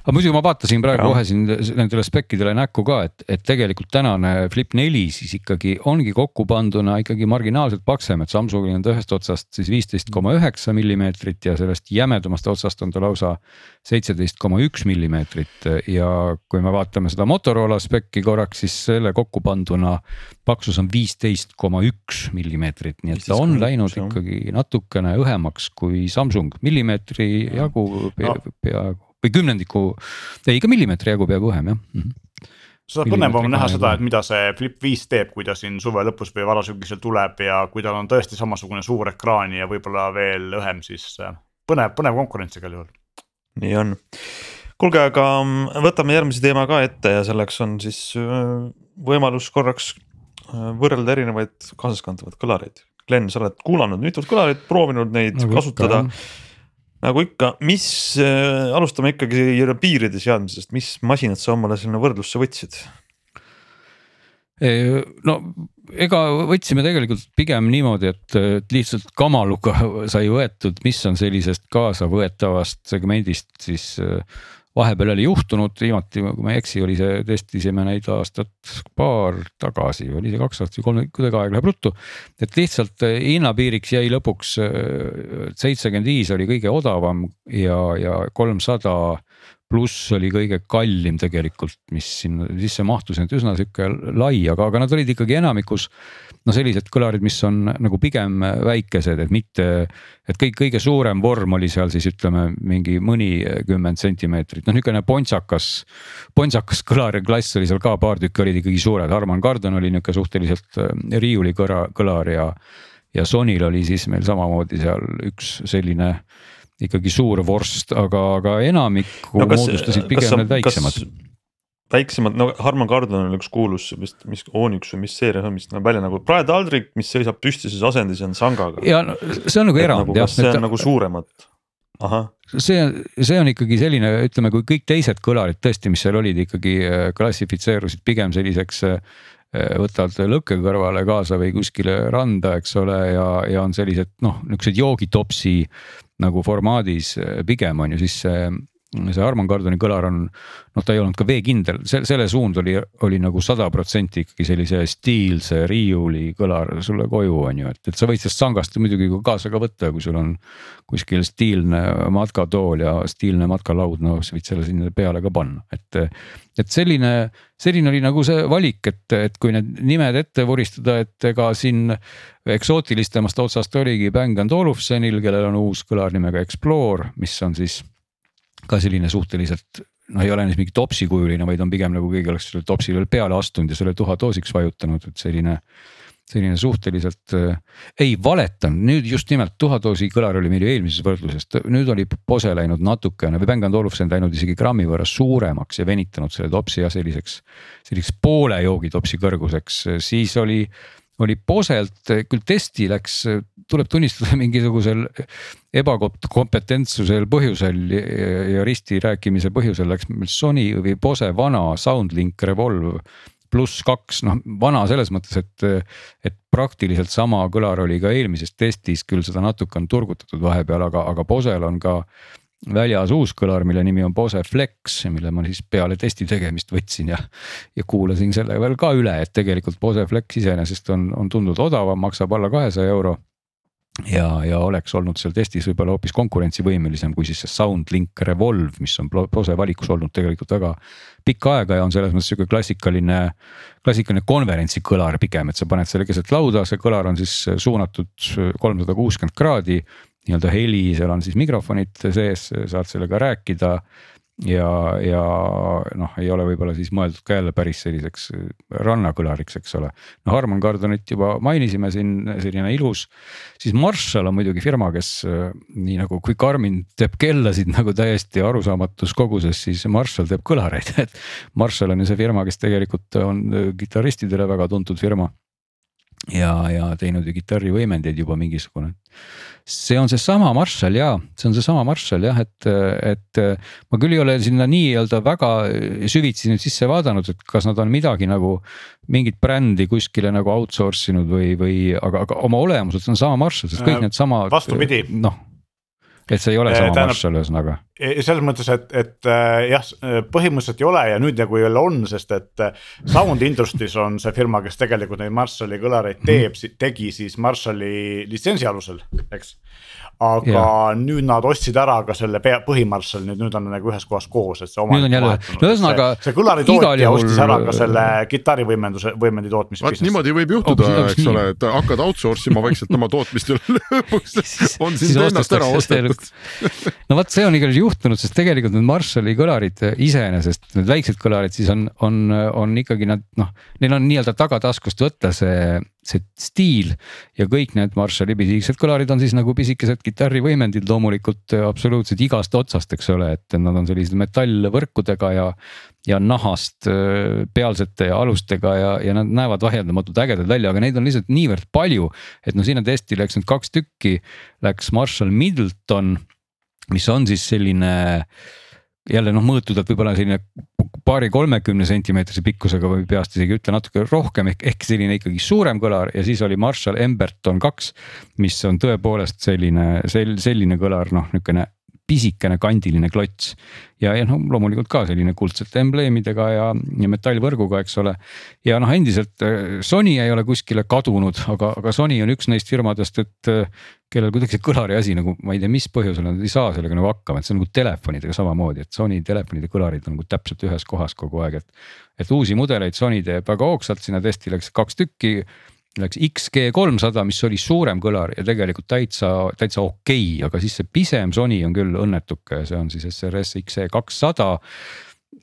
aga muidugi ma vaatasin praegu kohe siin nendele spekkidele näkku ka, et, et tegelikult tänane Flip neli siis ikkagi ongi kokku panduna ikkagi marginaalselt paksem, et Samsungil on ta ühest otsast siis viisteist koma üheksa millimeetrit ja sellest jämedamast otsast on ta lausa seitseteist koma üks millimeetrit. Ja kui me vaatame seda Motorola spekki korraks, siis selle kokku panduna paksus on viisteist koma üks millimeetrit, nii et ta on läinud ikkagi natukene õhemaks kui Samsung, millimeetri jagu peaaegu või kümnendiku, ei ikka millimeetri jagu peaaegu õhem jah mm. -hmm seda põnevam on näha seda, et mida see Flip viis teeb, kui ta siin suve lõpus või varasügisel tuleb ja kui tal on tõesti samasugune suur ekraan ja võib-olla veel õhem, siis äh, põnev, põnev konkurents igal juhul. nii on. kuulge, aga mm, võtame järgmise teema ka ette ja selleks on siis äh, võimalus korraks äh, võrrelda erinevaid kaasaskantavaid kõlareid. Glen, sa oled kuulanud mitut kõlarit, proovinud neid nagu kasutada. Nagu ikka, mis äh,, alustame ikkagi piiride seadmisest, mis masinad sa omale sinna võrdlusse võtsid? no ega võtsime tegelikult pigem niimoodi, et, lihtsalt kamaluga sai võetud, mis on sellisest kaasavõetavast segmendist siis vahepeal oli juhtunud, viimati, kui ma ei eksi, oli see, testisime neid aastat paar tagasi, oli see kaks aastat või kolm, kuidagi aeg läheb ruttu. et lihtsalt hinnapiiriks jäi lõpuks seitsekümmend viis oli kõige odavam ja, ja kolmsada pluss oli kõige kallim tegelikult, mis sinna sisse mahtus, et üsna sihuke lai, aga, aga nad olid ikkagi enamikus. no sellised kõlarid, mis on nagu pigem väikesed, et mitte, et kõik kõige suurem vorm oli seal siis ütleme mingi mõnikümmend sentimeetrit, noh niisugune pontsakas. pontsakas kõlariklass oli seal ka paar tükki olid ikkagi suured, Harman Kardon oli nihuke suhteliselt äh, riiulikõra, kõlar ja. ja Sonil oli siis meil samamoodi seal üks selline ikkagi suur vorst, aga, aga enamikku no kas, moodustasid pigem need väiksemad. väiksemad, no Harman Kardon on üks kuulus vist, mis Onyx või mis seeria on, mis näeb välja nagu Brad Aldrich, mis seisab püstises asendis ja on sangaga. ja no, see on nagu erand nagu, jah. kas see on et, nagu suuremat? ahah see, see on ikkagi selline, ütleme, kui kõik teised kõlarid tõesti, mis seal olid, ikkagi äh, klassifitseerusid pigem selliseks äh, võtad lõkke kõrvale kaasa või kuskile randa, eks ole, ja, ja on sellised noh, niuksed joogitopsi nagu formaadis eh, pigem on ju siis see see Arman Kardoni kõlar on, noh, ta ei olnud ka veekindel, selle, selle suund oli, oli nagu sada protsenti ikkagi sellise stiilse riiuli kõlar sulle koju on ju, et, et sa võid sellest sangast muidugi ka kaasa ka võtta, kui sul on. kuskil stiilne matkatool ja stiilne matkalaud, no sa võid selle sinna peale ka panna, et. et selline, selline oli nagu see valik, et, et kui need nimed ette vuristada, et ega siin eksootilisemast otsast oligi Bang Olufsenil, kellel on uus kõlar nimega Explore, mis on siis ka selline suhteliselt noh, ei ole nüüd mingi topsikujuline, vaid on pigem nagu keegi oleks sellele topsile peale astunud ja selle tuha doosiks vajutanud, et selline. selline suhteliselt äh,, ei valetan, nüüd just nimelt tuhadoosi kõlar oli meil ju eelmises võrdluses, nüüd oli Bose läinud natukene või Bang Olufsen läinud isegi grammi võrra suuremaks ja venitanud selle topsi ja selliseks. selliseks poole joogitopsi kõrguseks, siis oli oli Boselt, küll testi läks, tuleb tunnistada mingisugusel ebakompetentsusel põhjusel ja risti rääkimise põhjusel läks meil Sony või Bose vana SoundLink Revolve pluss kaks, noh vana selles mõttes, et, et praktiliselt sama kõlar oli ka eelmises testis, küll seda natuke on turgutatud vahepeal, aga, aga Bosel on ka väljas uus kõlar, mille nimi on Bose Flex, mille ma siis peale testi tegemist võtsin ja. ja kuulasin selle veel ka üle, et tegelikult Bose Flex iseenesest on, on tunduvalt odavam, maksab alla kahesaja euro. ja, ja oleks olnud seal testis võib-olla hoopis konkurentsivõimelisem kui siis see SoundLink Revolve, mis on Bose valikus olnud tegelikult väga pikka aega ja on selles mõttes sihuke klassikaline, klassikaline konverentsikõlar pigem, et sa paned selle keset lauda, see kõlar on siis suunatud kolmsada kuuskümmend kraadi nii-öelda heli, seal on siis mikrofonid sees, saad sellega rääkida. ja, ja noh, ei ole võib-olla siis mõeldud ka jälle päris selliseks rannakõlariks, eks ole. noh, Harman Kardonit juba mainisime siin, selline ilus. siis Marshall on muidugi firma, kes nii nagu kui Karmin teeb kellasid nagu täiesti arusaamatus koguses, siis Marshall teeb kõlareid, et. Marshall on ju see firma, kes tegelikult on kitarristidele väga tuntud firma ja, ja teinud ju kitarrivõimendeid juba mingisugune. see on seesama Marshall ja see on seesama Marshall jah, et, et ma küll ei ole sinna nii-öelda väga süvitsi nüüd sisse vaadanud, et kas nad on midagi nagu. mingit brändi kuskile nagu outsource inud või, või aga, aga oma olemuselt see on sama Marshall, sest kõik äh, needsamad. vastupidi. noh, et see ei ole sama Tähendab, Marshall ühesõnaga selles mõttes, et, et äh, jah, põhimõtteliselt ei ole ja nüüd nagu jälle on, sest et Sound Industries on see firma, kes tegelikult neid Marshalli kõlareid mhm. teeb mm, -hmm. tegi siis Marshalli litsentsi alusel, eks. aga ja. nüüd nad ostsid ära ka selle pea, põhimarshall, nüüd, nüüd on nagu ühes kohas koos, et see omanik. nüüd on jälle, no ühesõnaga. see, see kõlaritootja ostis ära ka selle kitarrivõimenduse, võimendi tootmise. vaat niimoodi võib juhtuda, eks ole, et hakkad outsource ima vaikselt oma tootmist ja lõpuks on sind ennast ära ostetud. no vot, see on igal juhul juhtunud, sest tegelikult need Marshalli kõlarid iseenesest, need väiksed kõlarid siis on, on, on ikkagi nad noh, neil on nii-öelda tagataskust võtta see, see stiil ja kõik need Marshalli pisikesed kõlarid on siis nagu pisikesed kitarrivõimendid loomulikult absoluutselt igast otsast, eks ole, et nad on sellised metallvõrkudega ja. ja nahast äh, pealsete ja alustega ja, ja nad näevad vaieldamatult ägedad välja, aga neid on lihtsalt niivõrd palju. et no sinna testi läks nüüd kaks tükki, läks Marshall Middleton, mis on siis selline jälle noh, mõõtudelt võib-olla selline paari kolmekümne sentimeetrise pikkusega või peast isegi ütle natuke rohkem ehk, ehk selline ikkagi suurem kõlar ja siis oli Marshall Emberton kaks. mis on tõepoolest selline sel-, selline kõlar, noh niisugune pisikene kandiline klots. ja, ja noh, loomulikult ka selline kuldsete embleemidega ja, ja metallvõrguga, eks ole. ja noh, endiselt äh, Sony ei ole kuskile kadunud, aga, aga Sony on üks neist firmadest, et äh, kellel kuidagi see kõlari asi nagu ma ei tea, mis põhjusel nad ei saa sellega nagu hakkama, et see on nagu telefonidega samamoodi, et Sony telefonide kõlarid on nagu täpselt ühes kohas kogu aeg, et. et uusi mudeleid Sony teeb väga hoogsalt, sinna testi läks kaks tükki läks XG kolmsada, mis oli suurem kõlar ja tegelikult täitsa, täitsa okei okay,, aga siis see pisem Sony on küll õnnetuke, see on siis SRS XE kakssada.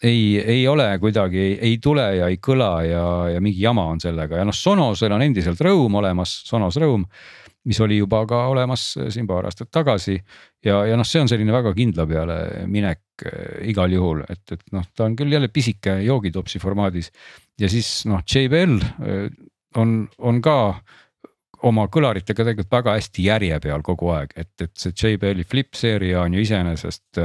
ei, ei ole kuidagi, ei tule ja ei kõla ja, ja mingi jama on sellega ja noh, Sonosel on endiselt rõõm olemas, Sonos rõõm mis oli juba ka olemas siin paar aastat tagasi. ja, ja noh, see on selline väga kindla peale minek äh, igal juhul, et, et noh, ta on küll jälle pisike joogitopsi formaadis. ja siis noh, JBL äh, on, on ka oma kõlaritega tegelikult väga hästi järje peal kogu aeg, et, et see JBL-i flip seeria on ju iseenesest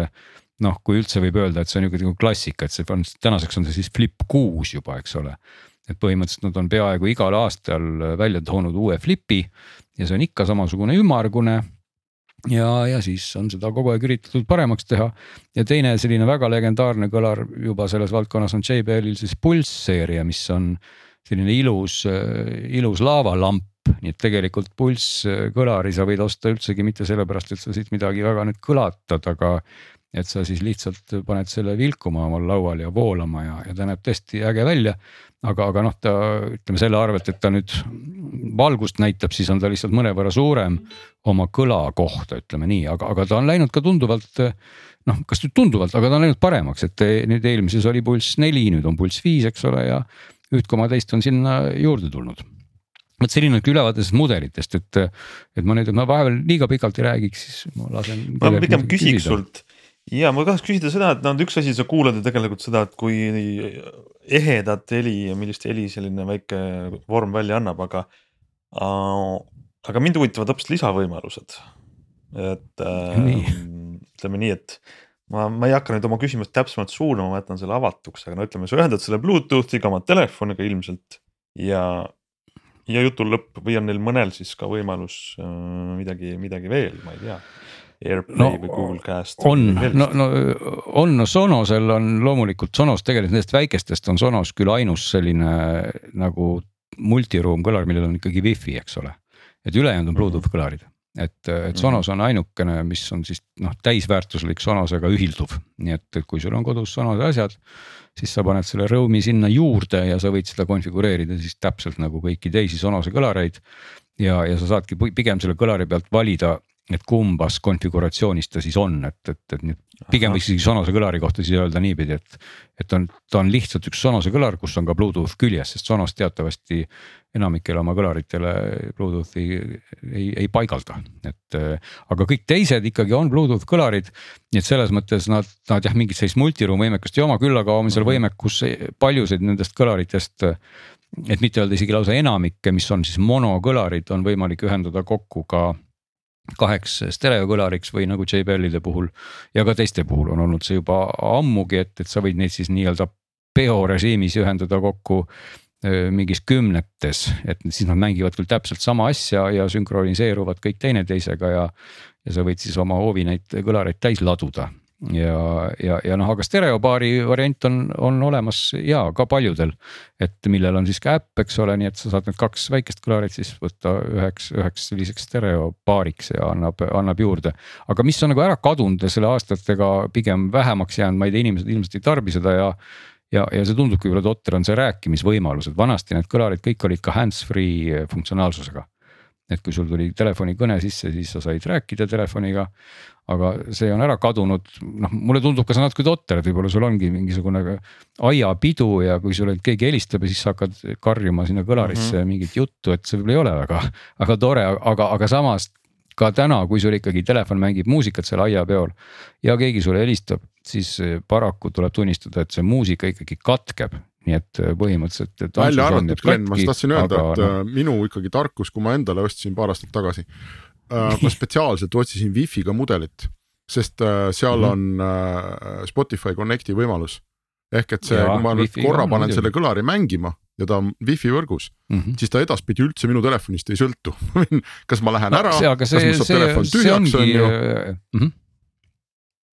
noh, kui üldse võib öelda, et see on niisugune nagu klassika, et see on tänaseks on see siis flip kuus juba, eks ole. et põhimõtteliselt nad on peaaegu igal aastal välja toonud uue flipi ja see on ikka samasugune ümmargune. ja, ja siis on seda kogu aeg üritatud paremaks teha ja teine selline väga legendaarne kõlar juba selles valdkonnas on JBL-il siis Pulse seeria, mis on selline ilus, ilus laavalamp, nii et tegelikult pulsskõlari sa võid osta üldsegi mitte sellepärast, et sa siit midagi väga nüüd kõlatad, aga. et sa siis lihtsalt paned selle vilkuma omal laual ja voolama ja, ja ta näeb tõesti äge välja. aga, aga noh, ta ütleme selle arvelt, et ta nüüd valgust näitab, siis on ta lihtsalt mõnevõrra suurem oma kõla kohta, ütleme nii, aga, aga ta on läinud ka tunduvalt noh, kas nüüd tunduvalt, aga ta on läinud paremaks, et nüüd eelmises oli pulss neli, nüüd on pulss viis, eks ole, ja üht koma teist on sinna juurde tulnud vot selline on ülevaade sellest mudelitest, et, et ma nüüd, ma vahepeal liiga pikalt ei räägiks, siis ma lasen. ma pigem küsiks sult ja ma tahaks küsida seda, et no üks asi, sa kuulad ju tegelikult seda, et kui ehedat heli ja millist heli selline väike vorm välja annab, aga. aga mind huvitavad hoopis lisavõimalused, et äh, ütleme nii, et ma, ma ei hakka nüüd oma küsimust täpsemalt suunama, ma jätan selle avatuks, aga no ütleme, sa ühendad selle Bluetoothiga oma telefoniga ilmselt ja. ja jutu lõpp või on neil mõnel siis ka võimalus äh, midagi, midagi veel, ma ei tea. AirPlay no, või Google Cast. on, no, no on, no Sonosel on loomulikult Sonos tegelikult nendest väikestest on Sonos küll ainus selline nagu multiroom kõlar, millel on ikkagi wifi, eks ole. et ülejäänud on Bluetooth kõlarid et, et Sonos on ainukene, mis on siis noh, täisväärtuslik Sonosega ühilduv, nii et, et kui sul on kodus Sonose asjad. siis sa paned selle Roam'i sinna juurde ja sa võid seda konfigureerida siis täpselt nagu kõiki teisi Sonose kõlareid. ja, ja sa saadki pigem selle kõlari pealt valida et kumbas konfiguratsioonis ta siis on, et, et, et nüüd pigem võiks isegi Sonose kõlari kohta siis öelda niipidi, et. et on, ta on lihtsalt üks Sonose kõlar, kus on ka Bluetooth küljes, sest Sonos teatavasti enamikele oma kõlaritele Bluetoothi ei, ei paigalda, et. aga kõik teised ikkagi on Bluetooth kõlarid. nii et selles mõttes nad, nad jah, mingit sellist multiroom võimekust ei oma, küll aga on seal mhm. võimekus paljusid nendest kõlaritest et mitte öelda isegi lausa enamikke, mis on siis monokõlarid, on võimalik ühendada kokku ka kaheks stereokõlariks või nagu JBL-ide puhul ja ka teiste puhul on olnud see juba ammugi, et, et sa võid neid siis nii-öelda peorežiimis ühendada kokku mingis kümnetes, et siis nad mängivad küll täpselt sama asja ja sünkroniseeruvad kõik teineteisega ja. ja sa võid siis oma hoovi neid kõlareid täis laduda ja, ja, ja noh, aga stereopaari variant on, on olemas ja ka paljudel. et millel on siis ka äpp, eks ole, nii et sa saad need kaks väikest kõlarit siis võtta üheks, üheks selliseks stereopaariks ja annab, annab juurde. aga mis on nagu ära kadunud ja selle aastatega pigem vähemaks jäänud, ma ei tea, inimesed ilmselt ei tarbi seda ja ja, ja see tundubki võib-olla totter on see rääkimisvõimalus, et vanasti need kõlarid kõik olid ka hands-free funktsionaalsusega et kui sul tuli telefonikõne sisse, siis sa said rääkida telefoniga. aga see on ära kadunud, noh mulle tundub ka see natuke totter, et võib-olla sul ongi mingisugune aiapidu ja kui sulle keegi helistab ja siis sa hakkad karjuma sinna kõlarisse mm -hmm. mingit juttu, et see võib-olla ei ole väga, väga tore, aga, aga samas ka täna, kui sul ikkagi telefon mängib muusikat seal aiapeol ja keegi sulle helistab, siis paraku tuleb tunnistada, et see muusika ikkagi katkeb nii et äh, põhimõtteliselt. välja arvatud Glen, ma tahtsin öelda, et no. Äh, minu ikkagi tarkus, kui ma endale ostsin paar aastat tagasi äh,. ma spetsiaalselt otsisin wifi'ga mudelit, sest äh, seal mm -hmm. on äh, Spotify Connect'i võimalus. ehk et see, kui ma nüüd korra panen selle kõlari mängima ja ta on wifi võrgus mm, -hmm. siis ta edaspidi üldse minu telefonist ei sõltu kas ma lähen no, ära, kas mul saab telefon tühjaks, on ju.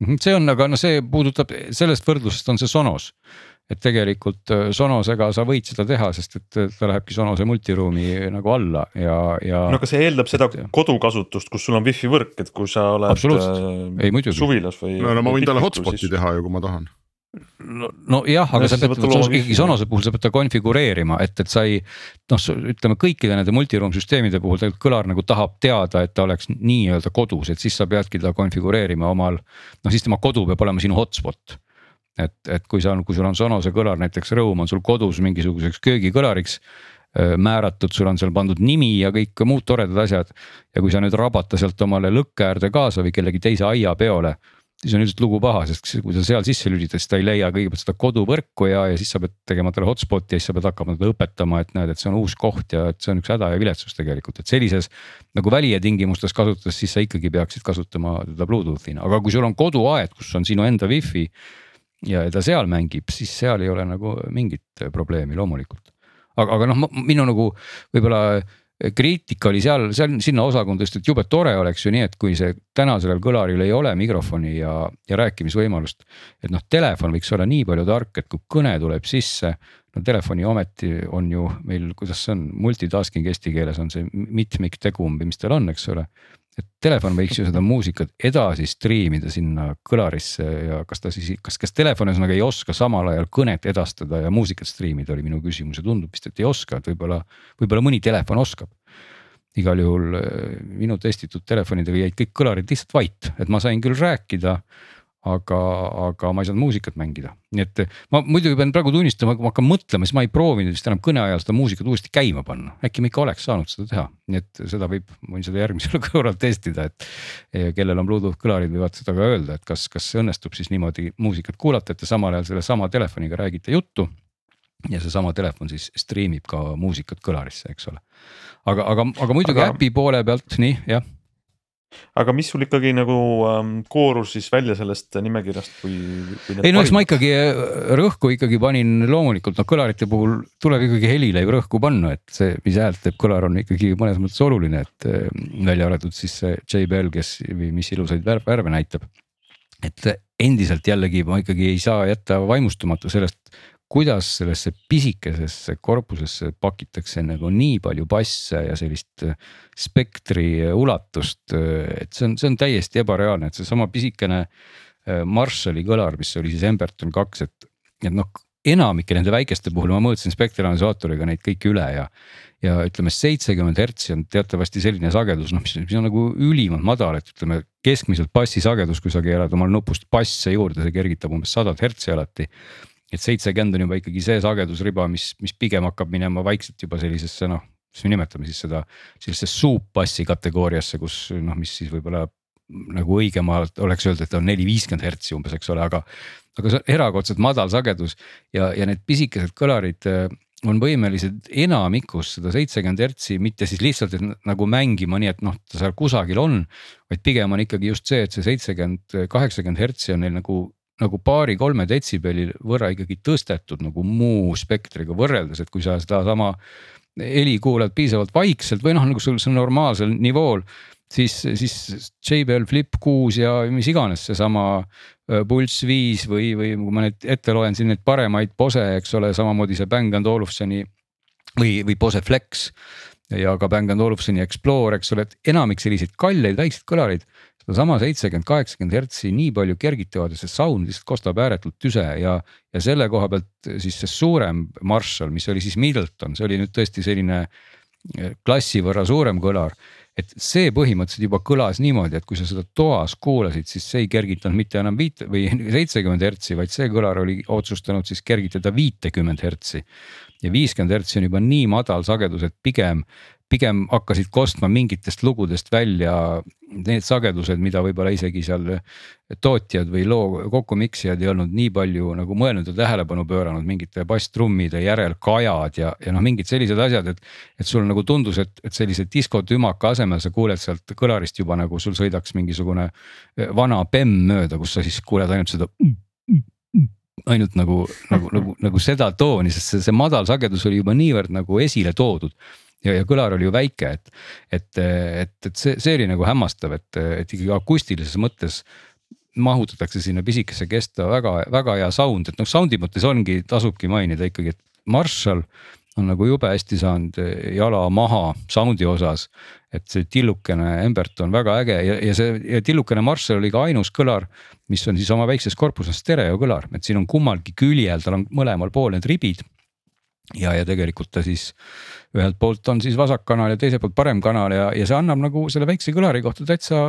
-hmm. see on, aga no see puudutab, sellest võrdlusest on see Sonos et tegelikult äh, Sonosega sa võid seda teha, sest et äh, ta lähebki Sonose multiruumi nagu alla ja, ja. no aga see eeldab seda kodukasutust, kus sul on wifi võrk, et kui sa oled äh, Ei, suvilas või. no, no ma võin talle hotspot'i siis... teha ju, kui ma tahan nojah, aga no, sa pead, ikkagi Sonose puhul sa pead ta konfigureerima, et, et sa ei. noh, ütleme kõikide nende multiroom süsteemide puhul tegelikult kõlar nagu tahab teada, et ta oleks nii-öelda kodus, et siis sa peadki ta konfigureerima omal. noh, siis tema kodu peab olema sinu hotspot et, et kui sa, kui sul on Sonose kõlar, näiteks rõõm on sul kodus mingisuguseks köögikõlariks määratud, sul on seal pandud nimi ja kõik muud toredad asjad. ja kui sa nüüd rabata sealt omale lõkke äärde kaasa või kellegi teise aiapeole, siis on ilmselt lugu paha, sest kui sa seal sisse lülitad, siis ta ei leia kõigepealt seda koduvõrku ja, ja siis sa pead tegema talle hotspot'i ja siis sa pead hakkama teda õpetama, et näed, et see on uus koht ja et see on üks häda ja viletsus tegelikult, et sellises. nagu välija tingimustes kasutades, siis sa ikkagi peaksid kasutama teda Bluetooth'ina, aga kui sul on koduaed, kus on sinu enda wifi ja ta seal mängib, siis seal ei ole nagu mingit probleemi loomulikult. aga, aga noh, minu nagu võib-olla kriitika oli seal, seal sinna osakonda just, et jube tore oleks ju nii, et kui see täna sellel kõlaril ei ole mikrofoni ja, ja rääkimisvõimalust. et noh, telefon võiks olla nii palju tark, et kui kõne tuleb sisse, no telefoni ometi on ju meil, kuidas see on, multitasking eesti keeles on see mitmiktegum või mis tal on, eks ole et telefon võiks ju seda muusikat edasi striimida sinna kõlarisse ja kas ta siis, kas, kas telefon ühesõnaga ei oska samal ajal kõnet edastada ja muusikat striimida, oli minu küsimus ja tundub vist, et ei oska, et võib-olla, võib-olla mõni telefon oskab. igal juhul eh, minu testitud telefonidega jäid kõik kõlarid lihtsalt vait, et ma sain küll rääkida aga, aga ma ei saanud muusikat mängida, nii et ma muidugi pean praegu tunnistama, kui ma hakkan mõtlema, siis ma ei proovinud vist enam kõne ajal seda muusikat uuesti käima panna, äkki ma ikka oleks saanud seda teha, nii et seda võib, võin seda järgmisel korral testida, et. kellel on Bluetooth kõlarid, võivad seda ka öelda, et kas, kas õnnestub siis niimoodi muusikat kuulata, et te samal ajal sellesama telefoniga räägite juttu. ja seesama telefon siis striimib ka muusikat kõlarisse, eks ole. aga, aga, aga muidugi aga... äpi poole pealt, nii jah aga mis sul ikkagi nagu ähm, koorus siis välja sellest nimekirjast, kui, kui? ei no eks ma ikkagi äh, rõhku ikkagi panin loomulikult noh, kõlarite puhul tuleb ikkagi helile ju rõhku panna, et see, mis häält teeb kõlar, on ikkagi mõnes mõttes oluline, et äh, välja arvatud siis see JBL, kes või mis ilusaid värve, värve näitab. et endiselt jällegi ma ikkagi ei saa jätta vaimustumata sellest, kuidas sellesse pisikesesse korpusesse pakitakse nagu nii palju basse ja sellist äh, spektri ulatust, äh, et see on, see on täiesti ebareaalne, et seesama pisikene äh, Marshalli kõlar, mis oli siis Emberton kaks, et, et noh enamike nende väikeste puhul ma mõõtsin spektrianalüsaatoriga neid kõiki üle ja. ja ütleme, seitsekümmend hertsi on teatavasti selline sagedus, noh, mis, mis on nagu ülimalt madal, et ütleme keskmiselt bassi sagedus, kui sa keerad omal nupust basse juurde, see kergitab umbes sadat hertsi alati et seitsekümmend on juba ikkagi see sagedusriba, mis, mis pigem hakkab minema vaikselt juba sellisesse noh, mis me nimetame siis seda sellisesse suupbassi kategooriasse, kus noh, mis siis võib-olla nagu õigemalt oleks öelda, et on neli, viiskümmend hertsi umbes, eks ole, aga. aga see on erakordselt madal sagedus ja, ja need pisikesed kõlarid äh, on võimelised enamikus seda seitsekümmend hertsi, mitte siis lihtsalt, et nagu mängima, nii et noh, ta seal kusagil on. vaid pigem on ikkagi just see, et see seitsekümmend, kaheksakümmend hertsi on neil nagu nagu paari-kolme detsibelli võrra ikkagi tõstetud nagu muu spektriga võrreldes, et kui sa sedasama heli kuulad piisavalt vaikselt või noh, nagu sul see normaalsel nivool. siis, siis JBL Flip kuus ja mis iganes seesama äh, Pulss viis või, või kui ma nüüd ette loen siin neid paremaid Bose, eks ole, samamoodi see Bang and Olufseni või, või Bose Flex ja ka Bang and Olufseni Explore, eks ole, et enamik selliseid kalleid väikseid kõlareid sedasama seitsekümmend, kaheksakümmend hertsi nii palju kergitavad ja see sound lihtsalt kostab ääretult tüse ja, ja selle koha pealt siis see suurem Marshall, mis oli siis Middleton, see oli nüüd tõesti selline klassi võrra suurem kõlar et see põhimõtteliselt juba kõlas niimoodi, et kui sa seda toas kuulasid, siis see ei kergitanud mitte enam viite või seitsekümmend hertsi, vaid see kõlar oli otsustanud siis kergitada viitekümmend hertsi. ja viiskümmend hertsi on juba nii madal sagedus, et pigem pigem hakkasid kostma mingitest lugudest välja need sagedused, mida võib-olla isegi seal tootjad või loo kokkumiksijad ei olnud nii palju nagu mõelnud ja tähelepanu pööranud mingite basstrummide järel kajad ja, ja noh, mingid sellised asjad, et. et sul nagu tundus, et, et sellise diskotümaka asemel sa kuuled sealt kõlarist juba nagu sul sõidaks mingisugune vana bemm mööda, kus sa siis kuuled ainult seda ainult nagu, nagu, nagu, nagu seda tooni, sest see, see madal sagedus oli juba niivõrd nagu esile toodud ja, ja kõlar oli ju väike, et, et, et, et see, see oli nagu hämmastav, et, et ikkagi akustilises mõttes mahutatakse sinna pisikesse kesta väga-väga hea sound, et noh, sound'i mõttes ongi, tasubki mainida ikkagi, et Marshall on nagu jube hästi saanud jala maha sound'i osas. et see tillukene Embert on väga äge ja, ja see ja tillukene Marshall oli ka ainus kõlar, mis on siis oma väikses korpuses stereokõlar, et siin on kummalgi küljel, tal on mõlemal pool need ribid ja, ja tegelikult ta siis ühelt poolt on siis vasak kanal ja teiselt poolt parem kanal ja, ja see annab nagu selle väikse kõlari kohta täitsa.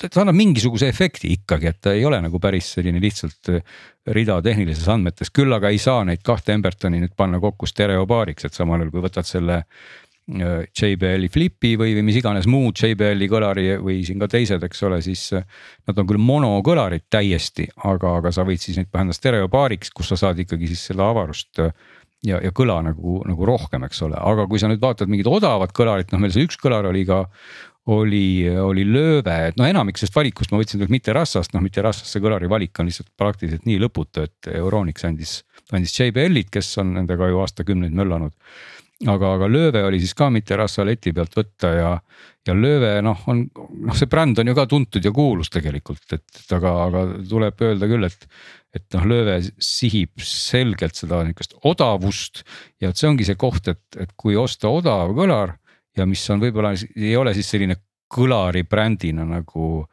ta annab mingisuguse efekti ikkagi, et ta ei ole nagu päris selline lihtsalt äh, rida tehnilises andmetes, küll aga ei saa neid kahte Embertoni nüüd panna kokku stereopaariks, et samal ajal kui võtad selle. Äh, JBL-i Flipi või, või mis iganes muu JBL-i kõlari või siin ka teised, eks ole, siis äh, nad on küll monokõlarid täiesti, aga, aga sa võid siis neid panna stereopaariks, kus sa saad ikkagi siis seda avarust ja, ja kõla nagu, nagu rohkem, eks ole, aga kui sa nüüd vaatad mingit odavat kõlarit, noh, meil see üks kõlar oli ka oli, oli lööve, et noh, enamik sellest valikust ma võtsin mitte rassast, noh mitte rassast, see kõlari valik on lihtsalt praktiliselt nii lõputu, et Euronix andis, andis JBL-id, kes on nendega ju aastakümneid möllanud. Aga, aga lööve oli siis ka mitte rassa leti pealt võtta ja, ja lööve noh, on noh, see bränd on ju ka tuntud ja kuulus tegelikult, et, aga, aga tuleb öelda küll, et et noh, lööve sihib selgelt seda niukest odavust ja et see ongi see koht, et, et kui osta odav kõlar ja mis on võib-olla ei ole siis selline kõlari brändina nagu,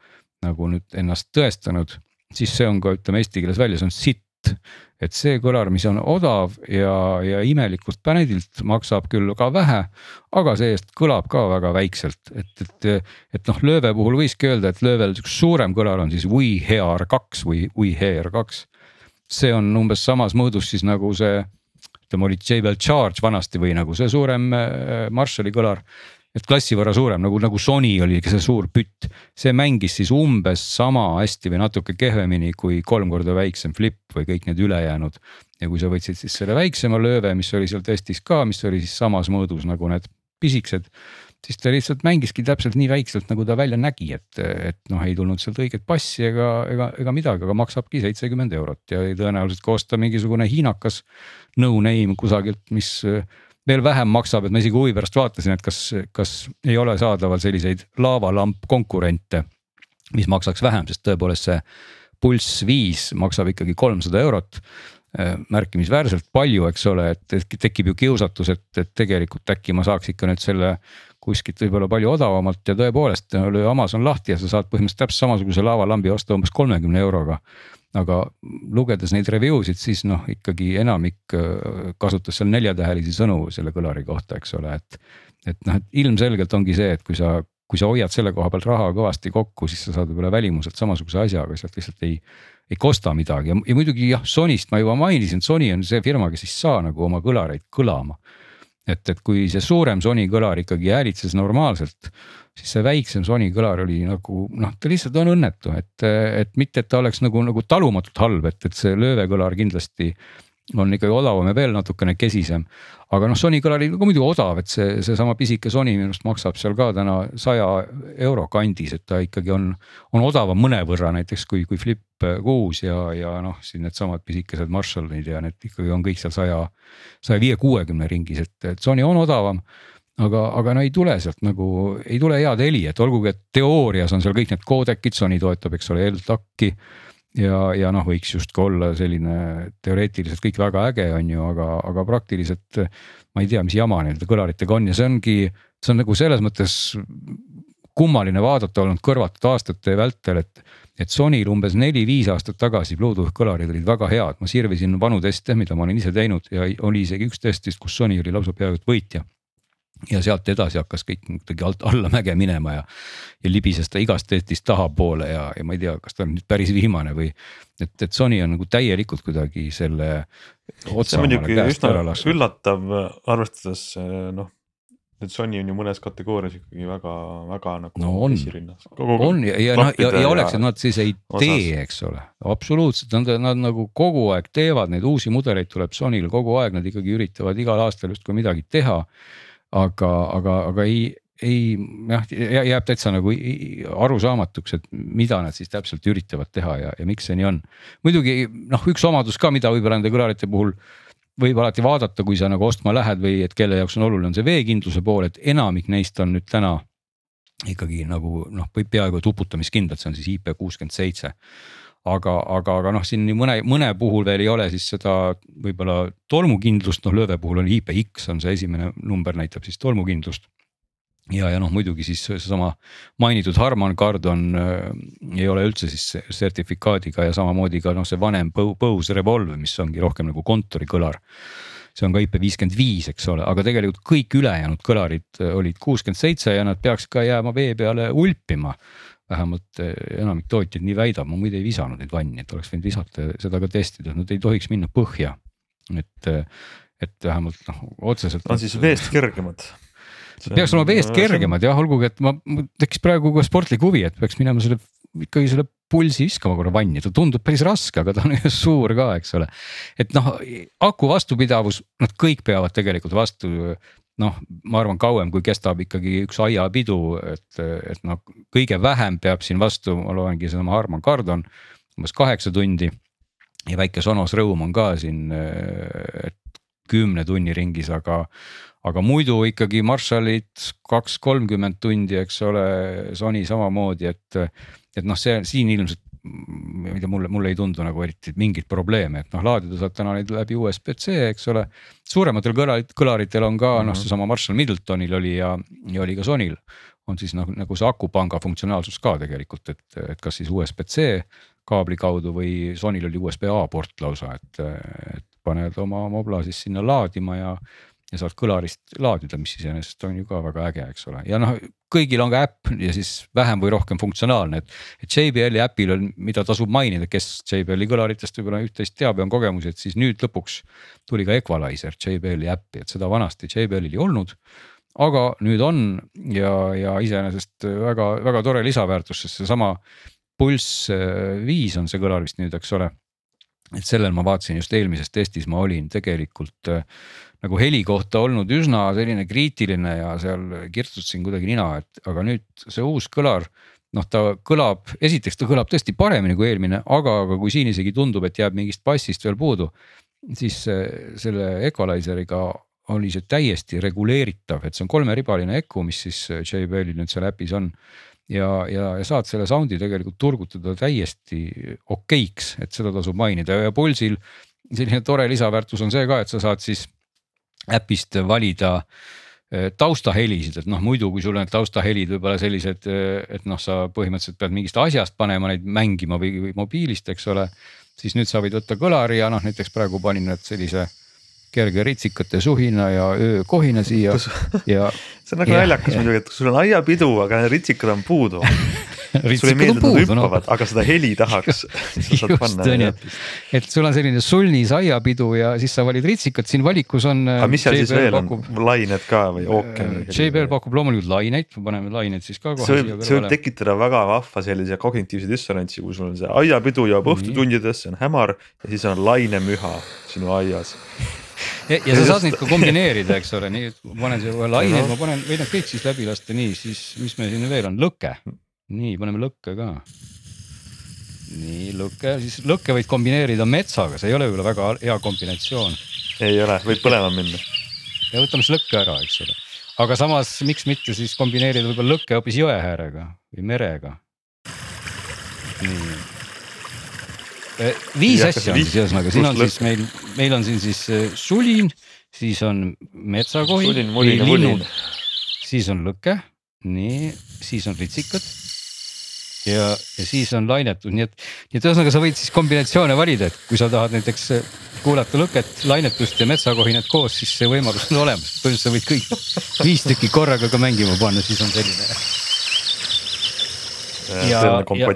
nagu nüüd ennast tõestanud, siis see on ka ütleme eesti keeles välja, see on sitt et see kõlar, mis on odav ja, ja imelikult brändilt maksab küll ka vähe, aga see-eest kõlab ka väga väikselt, et, et, et noh, lööve puhul võiski öelda, et löövel üks suurem kõlar on siis WeHear kaks või WeHear kaks see on umbes samas mõõdus siis nagu see, ütleme oli JBL Charge vanasti või nagu see suurem äh, Marshalli kõlar. Et klassi võrra suurem nagu, nagu Sony oli see suur pütt, see mängis siis umbes sama hästi või natuke kehvemini kui kolm korda väiksem flip või kõik need ülejäänud. ja kui sa võtsid siis selle väiksema lööve, mis oli seal testis ka, mis oli siis samas mõõdus nagu need pisikesed siis ta lihtsalt mängiski täpselt nii väikselt, nagu ta välja nägi, et, et noh, ei tulnud sealt õiget bassi ega, ega, ega midagi, aga maksabki seitsekümmend eurot ja tõenäoliselt kui osta mingisugune hiinakas no name kusagilt, mis veel vähem maksab, et ma isegi huvi pärast vaatasin, et kas, kas ei ole saadaval selliseid laavalamp konkurente, mis maksaks vähem, sest tõepoolest see Pulss viis maksab ikkagi kolmsada eurot märkimisväärselt palju, eks ole, et tekib ju kiusatus, et, et tegelikult äkki ma saaks ikka nüüd selle kuskilt võib-olla palju odavamalt ja tõepoolest löö Amazon lahti ja sa saad põhimõtteliselt täpselt samasuguse laavalambi osta umbes kolmekümne euroga. aga lugedes neid review sid, siis noh, ikkagi enamik äh, kasutas seal neljatähelisi sõnu selle kõlari kohta, eks ole, et. et noh, et ilmselgelt ongi see, et kui sa, kui sa hoiad selle koha pealt raha kõvasti kokku, siis sa saad võib-olla välimuselt samasuguse asja, aga sealt lihtsalt ei ei kosta midagi ja, ja muidugi jah, Sonyst ma juba mainisin, Sony on see firma, kes ei saa nagu oma kõlareid kõlama et, et kui see suurem Sony kõlar ikkagi häälitses normaalselt, siis see väiksem Sony kõlar oli nagu noh, ta lihtsalt on õnnetu, et, et mitte, et ta oleks nagu, nagu talumatult halb, et, et see löövekõlar kindlasti on ikkagi odavam ja veel natukene kesisem. aga noh, Sony kõlar oli ka muidugi odav, et see, seesama pisike Sony minu arust maksab seal ka täna saja euro kandis, et ta ikkagi on, on odavam mõnevõrra näiteks kui, kui Flip kuus ja, ja noh, siin needsamad pisikesed Marshallid ja need ikkagi on kõik seal saja, saja viie, kuuekümne ringis, et, et Sony on odavam aga, aga no ei tule sealt nagu, ei tule head heli, et olgugi, et teoorias on seal kõik need koodekid, Sony toetab, eks ole, LTAC-i ja, ja noh, võiks justkui olla selline teoreetiliselt kõik väga äge, on ju, aga, aga praktiliselt ma ei tea, mis jama nende kõlaritega on ja see ongi, see on nagu selles mõttes kummaline vaadata olnud kõrvatud aastate vältel, et, et Sonyl umbes neli-viis aastat tagasi Bluetooth kõlarid olid väga head, ma sirvisin vanu teste, mida ma olen ise teinud ja oli isegi üks test vist, kus Sony oli lausa peaaegu et võitja. Ja sealt edasi hakkas kõik kuidagi alt alla mäge minema ja, ja libises ta igast testist tahapoole ja, ja ma ei tea, kas ta on nüüd päris viimane või. et, et Sony on nagu täielikult kuidagi selle. see on muidugi üsna üllatav, arvestades noh et Sony on ju mõnes kategoorias ikkagi väga, väga nagu no on, on ja, ja noh, ja, ja oleks, et nad siis ei osas. tee, eks ole, absoluutselt, nad, nad nagu kogu aeg teevad neid uusi mudeleid tuleb Sonyl kogu aeg, nad ikkagi üritavad igal aastal justkui midagi teha aga, aga, aga ei, ei jah, jääb täitsa nagu arusaamatuks, et mida nad siis täpselt üritavad teha ja, ja miks see nii on. muidugi noh, üks omadus ka, mida võib-olla nende kõlarite puhul võib alati vaadata, kui sa nagu ostma lähed või et kelle jaoks on oluline, on see veekindluse pool, et enamik neist on nüüd täna ikkagi nagu noh, peaaegu et uputamiskindlad, see on siis IP kuuskümmend seitse aga, aga, aga noh, siin mõne, mõne puhul veel ei ole siis seda võib-olla tolmukindlust, noh lööve puhul on IPX on see esimene number, näitab siis tolmukindlust. ja, ja noh, muidugi siis seesama mainitud Harman Kardon äh, ei ole üldse siis sertifikaadiga ja samamoodi ka noh, see vanem Bose Revolve, mis ongi rohkem nagu kontorikõlar. See on ka IP viiskümmend viis, eks ole, aga tegelikult kõik ülejäänud kõlarid äh, olid kuuskümmend seitse ja nad peaks ka jääma vee peale ulpima vähemalt eh, enamik tootjaid nii väidab, ma muide ei visanud neid vanni, et oleks võinud visata ja seda ka testida, nad ei tohiks minna põhja. et, eh, et vähemalt noh, otseselt. on siis veest kergemad? peaks olema veest kergemad jah, olgugi et ma, mul tekkis praegu ka sportlik huvi, et peaks minema selle ikkagi selle pulsi viskama korra vanni, ta tundub päris raske, aga ta on ju suur ka, eks ole. et noh, aku vastupidavus, nad kõik peavad tegelikult vastu noh, ma arvan, kauem kui kestab ikkagi üks aiapidu, et, et noh, kõige vähem peab siin vastu, ma loengi sedasama Harman Kardon umbes kaheksa tundi. ja väike Sonos Rõõm on ka siin, kümne tunni ringis, aga, aga muidu ikkagi Marshallid kaks, kolmkümmend tundi, eks ole, Sony samamoodi, et, et noh, see siin ilmselt ma ei tea, mulle, mulle ei tundu nagu eriti mingit probleemi, et noh, laadida saab täna neid läbi USB-C, eks ole. suurematel kõlarit, kõlaritel on ka mm -hmm. noh, mhm. seesama Marshall Middletonil oli ja, ja oli ka Sonyl. on siis noh, nagu see akupanga funktsionaalsus ka tegelikult, et, et kas siis USB-C kaabli kaudu või Sonyl oli USB-A port lausa, et, et paned oma mobla siis sinna laadima ja ja saad kõlarist laadida, mis iseenesest on ju ka väga äge, eks ole, ja noh, kõigil on ka äpp ja siis vähem või rohkem funktsionaalne, et. et JBL-i äpil on, mida tasub mainida, kes JBL-i kõlaritest võib-olla üht-teist teab ja on kogemusi, et siis nüüd lõpuks tuli ka Equalizer JBL-i äppi, et seda vanasti JBL-il ei olnud aga nüüd on ja, ja iseenesest väga-väga tore lisaväärtus, sest seesama Pulss viis on see kõlar vist nüüd, eks ole. Et sellel ma vaatasin just eelmises testis, ma olin tegelikult äh, nagu heli kohta olnud üsna selline kriitiline ja seal kirtsutasin kuidagi nina, et aga nüüd see uus kõlar noh, ta kõlab, esiteks ta kõlab tõesti paremini kui eelmine, aga, aga kui siin isegi tundub, et jääb mingist bassist veel puudu. siis selle equalizer'iga oli see täiesti reguleeritav, et see on kolmeribaline eku, mis siis JBL-il nüüd seal äpis on. Ja, ja, ja saad selle sound'i tegelikult turgutada täiesti okeiks, et seda tasub mainida ja Pulsil selline tore lisaväärtus on see ka, et sa saad siis äpist valida äh, taustahelisid, et noh, muidu kui sul on taustahelid võib-olla sellised, äh, et noh, sa põhimõtteliselt pead mingist asjast panema neid mängima või, või mobiilist, eks ole. siis nüüd sa võid võtta kõlari ja noh, näiteks praegu panin nüüd sellise kerge ritsikate suhina ja öökohina siia ja. see on nagu naljakas muidugi, et sul on aiapidu, aga ritsikad on puudu sulle ei meeldi, et nad hüppavad no., aga seda heli tahaks et sul on selline sulnis aiapidu ja siis sa valid ritsikad, siin valikus on. aga mis seal JBL siis veel pakub... on, lained ka või ookean? JBL pakub loomulikult laineid, paneme lained siis ka kohe. see võib, see võib tekitada väga vahva sellise kognitiivse dissonantsi, kui sul on see aiapidu jõuab õhtutundides, see on hämar ja siis on lainemüha sinu aias ja, ja sa saad neid ka kombineerida, eks ole, nii panen siia laineid, ma panen, võin nad kõik siis läbi lasta, nii siis, mis meil siin veel on, lõke nii, paneme lõkke ka. nii lõkke, siis lõkke võid kombineerida metsaga, see ei ole võib-olla väga hea kombinatsioon. ei ole, võib põlema minna. ja võtame siis lõkke ära, eks ole. aga samas, miks mitte siis kombineerida võib-olla lõkke hoopis jõeäärega või merega. nii viis ja, asja on siis ühesõnaga, siin on siis meil, meil on siin siis eh, sulin, siis on metsakohi, linnud, siis on lõke, nii, siis on ritsikad ja, ja siis on lainetus, nii et, nii et ühesõnaga sa võid siis kombinatsioone valida, et kui sa tahad näiteks kuulata lõket, lainetust ja metsakohinat koos, siis see võimalus on olemas, põhimõtteliselt sa võid kõik viis tükki korraga ka mängima panna, siis on selline. ja, ja,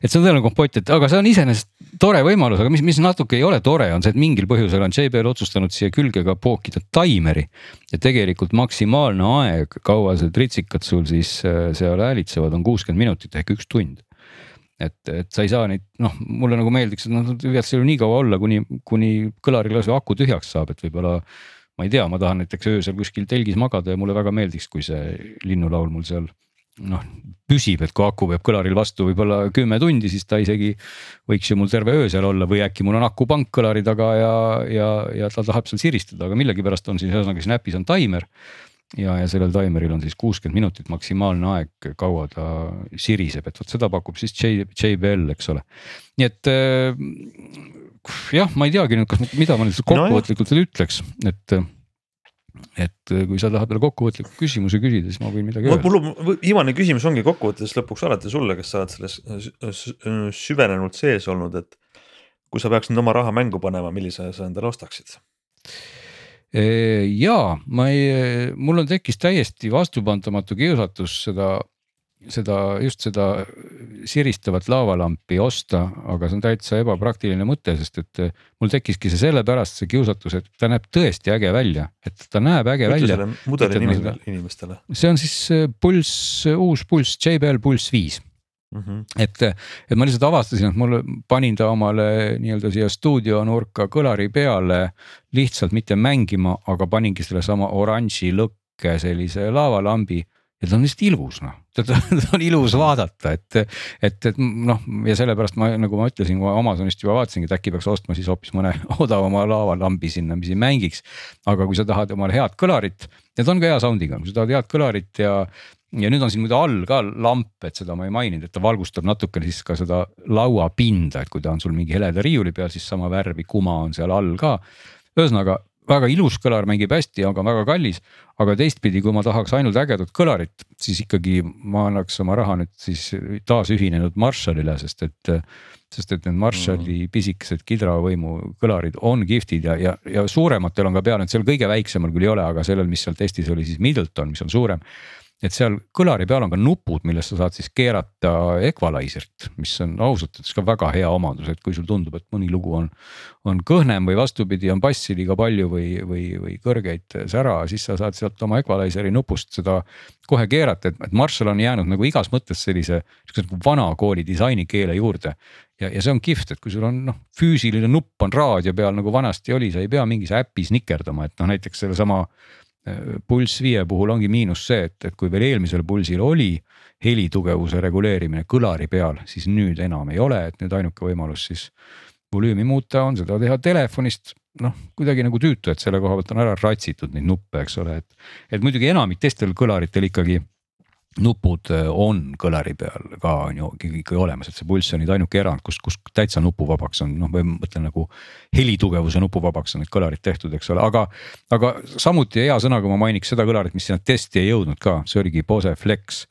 et see on tõeline kompott, et aga see on iseenesest tore võimalus, aga mis, mis natuke ei ole tore, on see, et mingil põhjusel on JBL otsustanud siia külge ka pookida taimeri. ja tegelikult maksimaalne aeg, kaua see tritsikad sul siis äh, seal häälitsevad, on kuuskümmend minutit ehk üks tund et, et sa ei saa neid, noh, mulle nagu meeldiks, et nad võivad seal nii kaua olla, kuni, kuni kõlariklaasi aku tühjaks saab, et võib-olla. ma ei tea, ma tahan näiteks öösel kuskil telgis magada ja mulle väga meeldiks, kui see linnulaul mul seal noh püsib, et kui aku peab kõlaril vastu võib-olla kümme tundi, siis ta isegi võiks ju mul terve öö seal olla või äkki mul on akupank kõlari taga ja, ja, ja ta tahab seal siristada, aga millegipärast on siis ühesõnaga siin äpis on taimer. ja, ja sellel taimeril on siis kuuskümmend minutit maksimaalne aeg, kaua ta siriseb, et vot seda pakub siis J, JBL, eks ole. nii et äh, jah, ma ei teagi nüüd, kas, mida ma nüüd kokkuvõtlikult no, ütleks, et et äh, kui sa tahad veel kokkuvõtliku küsimuse küsida, siis ma võin midagi öelda. mul viimane küsimus ongi kokkuvõttes lõpuks alati sulle, kes sa oled selles süvenenult sees olnud, et kui sa peaks nüüd oma raha mängu panema, millise sa endale ostaksid? ja ma ei, mul on tekkis täiesti vastupantamatu kiusatus seda seda, just seda siristavat laavalampi osta, aga see on täitsa ebapraktiline mõte, sest et eh, mul tekkiski see sellepärast see kiusatus, et ta näeb tõesti äge välja, et ta näeb äge Ütle välja. mudeli nimi veel inimestele. see on siis eh, Pulss, uus Pulss, JBL Pulss viis Mm -hmm. et, et ma lihtsalt avastasin, et mul panin ta omale nii-öelda siia stuudionurka kõlari peale lihtsalt mitte mängima, aga paningi sellesama oranži lõkke sellise laavalambi ja ta on lihtsalt ilus noh, teda on ilus vaadata, et, et, et noh, ja sellepärast ma nagu ma ütlesin, kui ma Amazonist juba vaatasingi, et äkki peaks ostma siis hoopis mõne odavama laavalambi sinna, mis ei mängiks. aga kui sa tahad omale head kõlarit ta on ka hea sound'iga, kui sa tahad head kõlarit ja ja nüüd on siin muide all ka lamp, et seda ma ei maininud, et ta valgustab natukene siis ka seda lauapinda, et kui ta on sul mingi heleda riiuli peal, siis sama värvi kuma on seal all ka. ühesõnaga väga ilus kõlar, mängib hästi, aga väga kallis. aga teistpidi, kui ma tahaks ainult ägedat kõlarit, siis ikkagi ma annaks oma raha nüüd siis taasühinenud Marshallile, sest et. sest et need Marshalli mm. pisikesed kidravõimu kõlarid on kihvtid ja, ja, ja suurematel on ka peal, et seal kõige väiksemal küll ei ole, aga sellel, mis seal testis oli siis Middleton, mis on suurem et seal kõlari peal on ka nupud, millest sa saad siis keerata equalizer'it, mis on ausalt öeldes ka väga hea omadus, et kui sul tundub, et mõni lugu on. on kõhnem või vastupidi, on bassi liiga palju või, või, või kõrgeid sära, siis sa saad sealt oma equalizer'i nupust seda kohe keerata, et, et Marshall on jäänud nagu igas mõttes sellise sihukese nagu vana kooli disainikeele juurde. ja, ja see on kihvt, et kui sul on noh, füüsiline nupp on raadio peal nagu vanasti oli, sa ei pea mingis äpis nikerdama, et noh, näiteks sellesama pulss viie puhul ongi miinus see, et, et kui veel eelmisel pulsil oli helitugevuse reguleerimine kõlari peal, siis nüüd enam ei ole, et nüüd ainuke võimalus siis volüümi muuta on seda teha telefonist. noh, kuidagi nagu tüütu, et selle koha pealt on ära ratsitud neid nuppe, eks ole, et, et muidugi enamik teistel kõlaritel ikkagi nupud äh, on kõlari peal ka on ju ikkagi olemas, et see pulss on nüüd ainuke erand, kus, kus täitsa nupuvabaks on, noh, või ma mõtlen nagu helitugevuse nupuvabaks on need kõlarid tehtud, eks ole, aga. aga samuti hea sõnaga ma mainiks seda kõlarit, mis sinna testi ei jõudnud ka, see oligi Bose Flex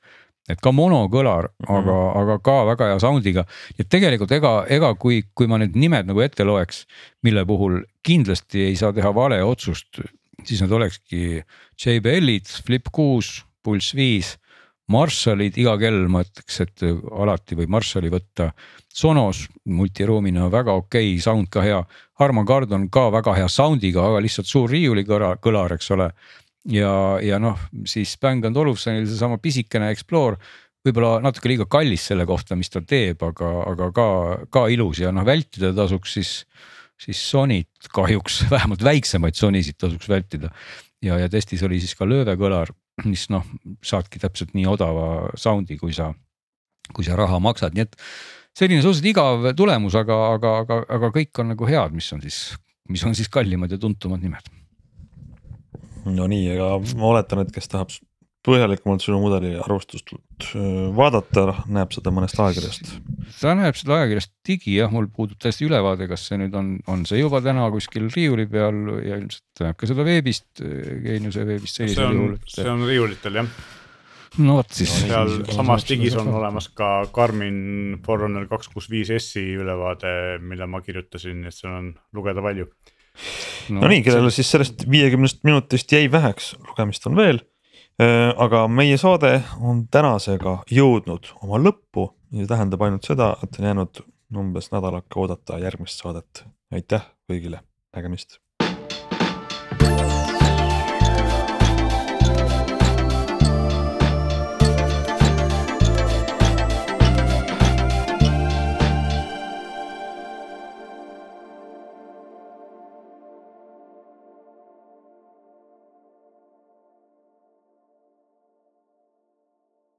et ka monokõlar mm, -hmm. aga, aga ka väga hea sound'iga. et tegelikult ega, ega kui, kui ma need nimed nagu ette loeks, mille puhul kindlasti ei saa teha vale otsust, siis need olekski JBL-id, Flip kuus, Pulss viis Marshallid iga kell ma ütleks, et alati võib Marshalli võtta. Sonos multiruumina väga okei okay,, sound ka hea. Harman Kardon ka väga hea sound'iga, aga lihtsalt suur riiulikõlar, kõlar, eks ole. ja, ja noh, siis Bang and Olufsenil seesama pisikene Explore võib-olla natuke liiga kallis selle kohta, mis ta teeb, aga, aga ka, ka ilus ja noh, vältida tasuks siis, siis Sonyt kahjuks, vähemalt väiksemaid Sonysid tasuks vältida. ja, ja testis oli siis ka löövekõlar mis noh, saadki täpselt nii odava sound'i, kui sa, kui sa raha maksad, nii et selline suhteliselt igav tulemus, aga, aga, aga, aga kõik on nagu head, mis on siis, mis on siis kallimad ja tuntumad nimed. no nii, aga ma oletan, et kes tahab põhjalikumalt sinu mudeli arvustust vaadata, näeb seda mõnest ajakirjast. ta näeb seda ajakirjast digi jah, mul puudub täiesti ülevaade, kas see nüüd on, on see juba täna kuskil riiuli peal ja ilmselt näeb ka seda veebist, Geeniuse veebist sellisel juhul. see on riiulitel jah no vot siis. seal samas digis on olemas ka Karmin Forerunner kaks kuus viis S-i ülevaade, mille ma kirjutasin, et seal on lugeda palju. no, no nii, kellele siis sellest viiekümnest minutist jäi väheks, lugemist on veel. Äh, aga meie saade on tänasega jõudnud oma lõppu, see tähendab ainult seda, et on jäänud umbes nädalake oodata järgmist saadet. aitäh kõigile, nägemist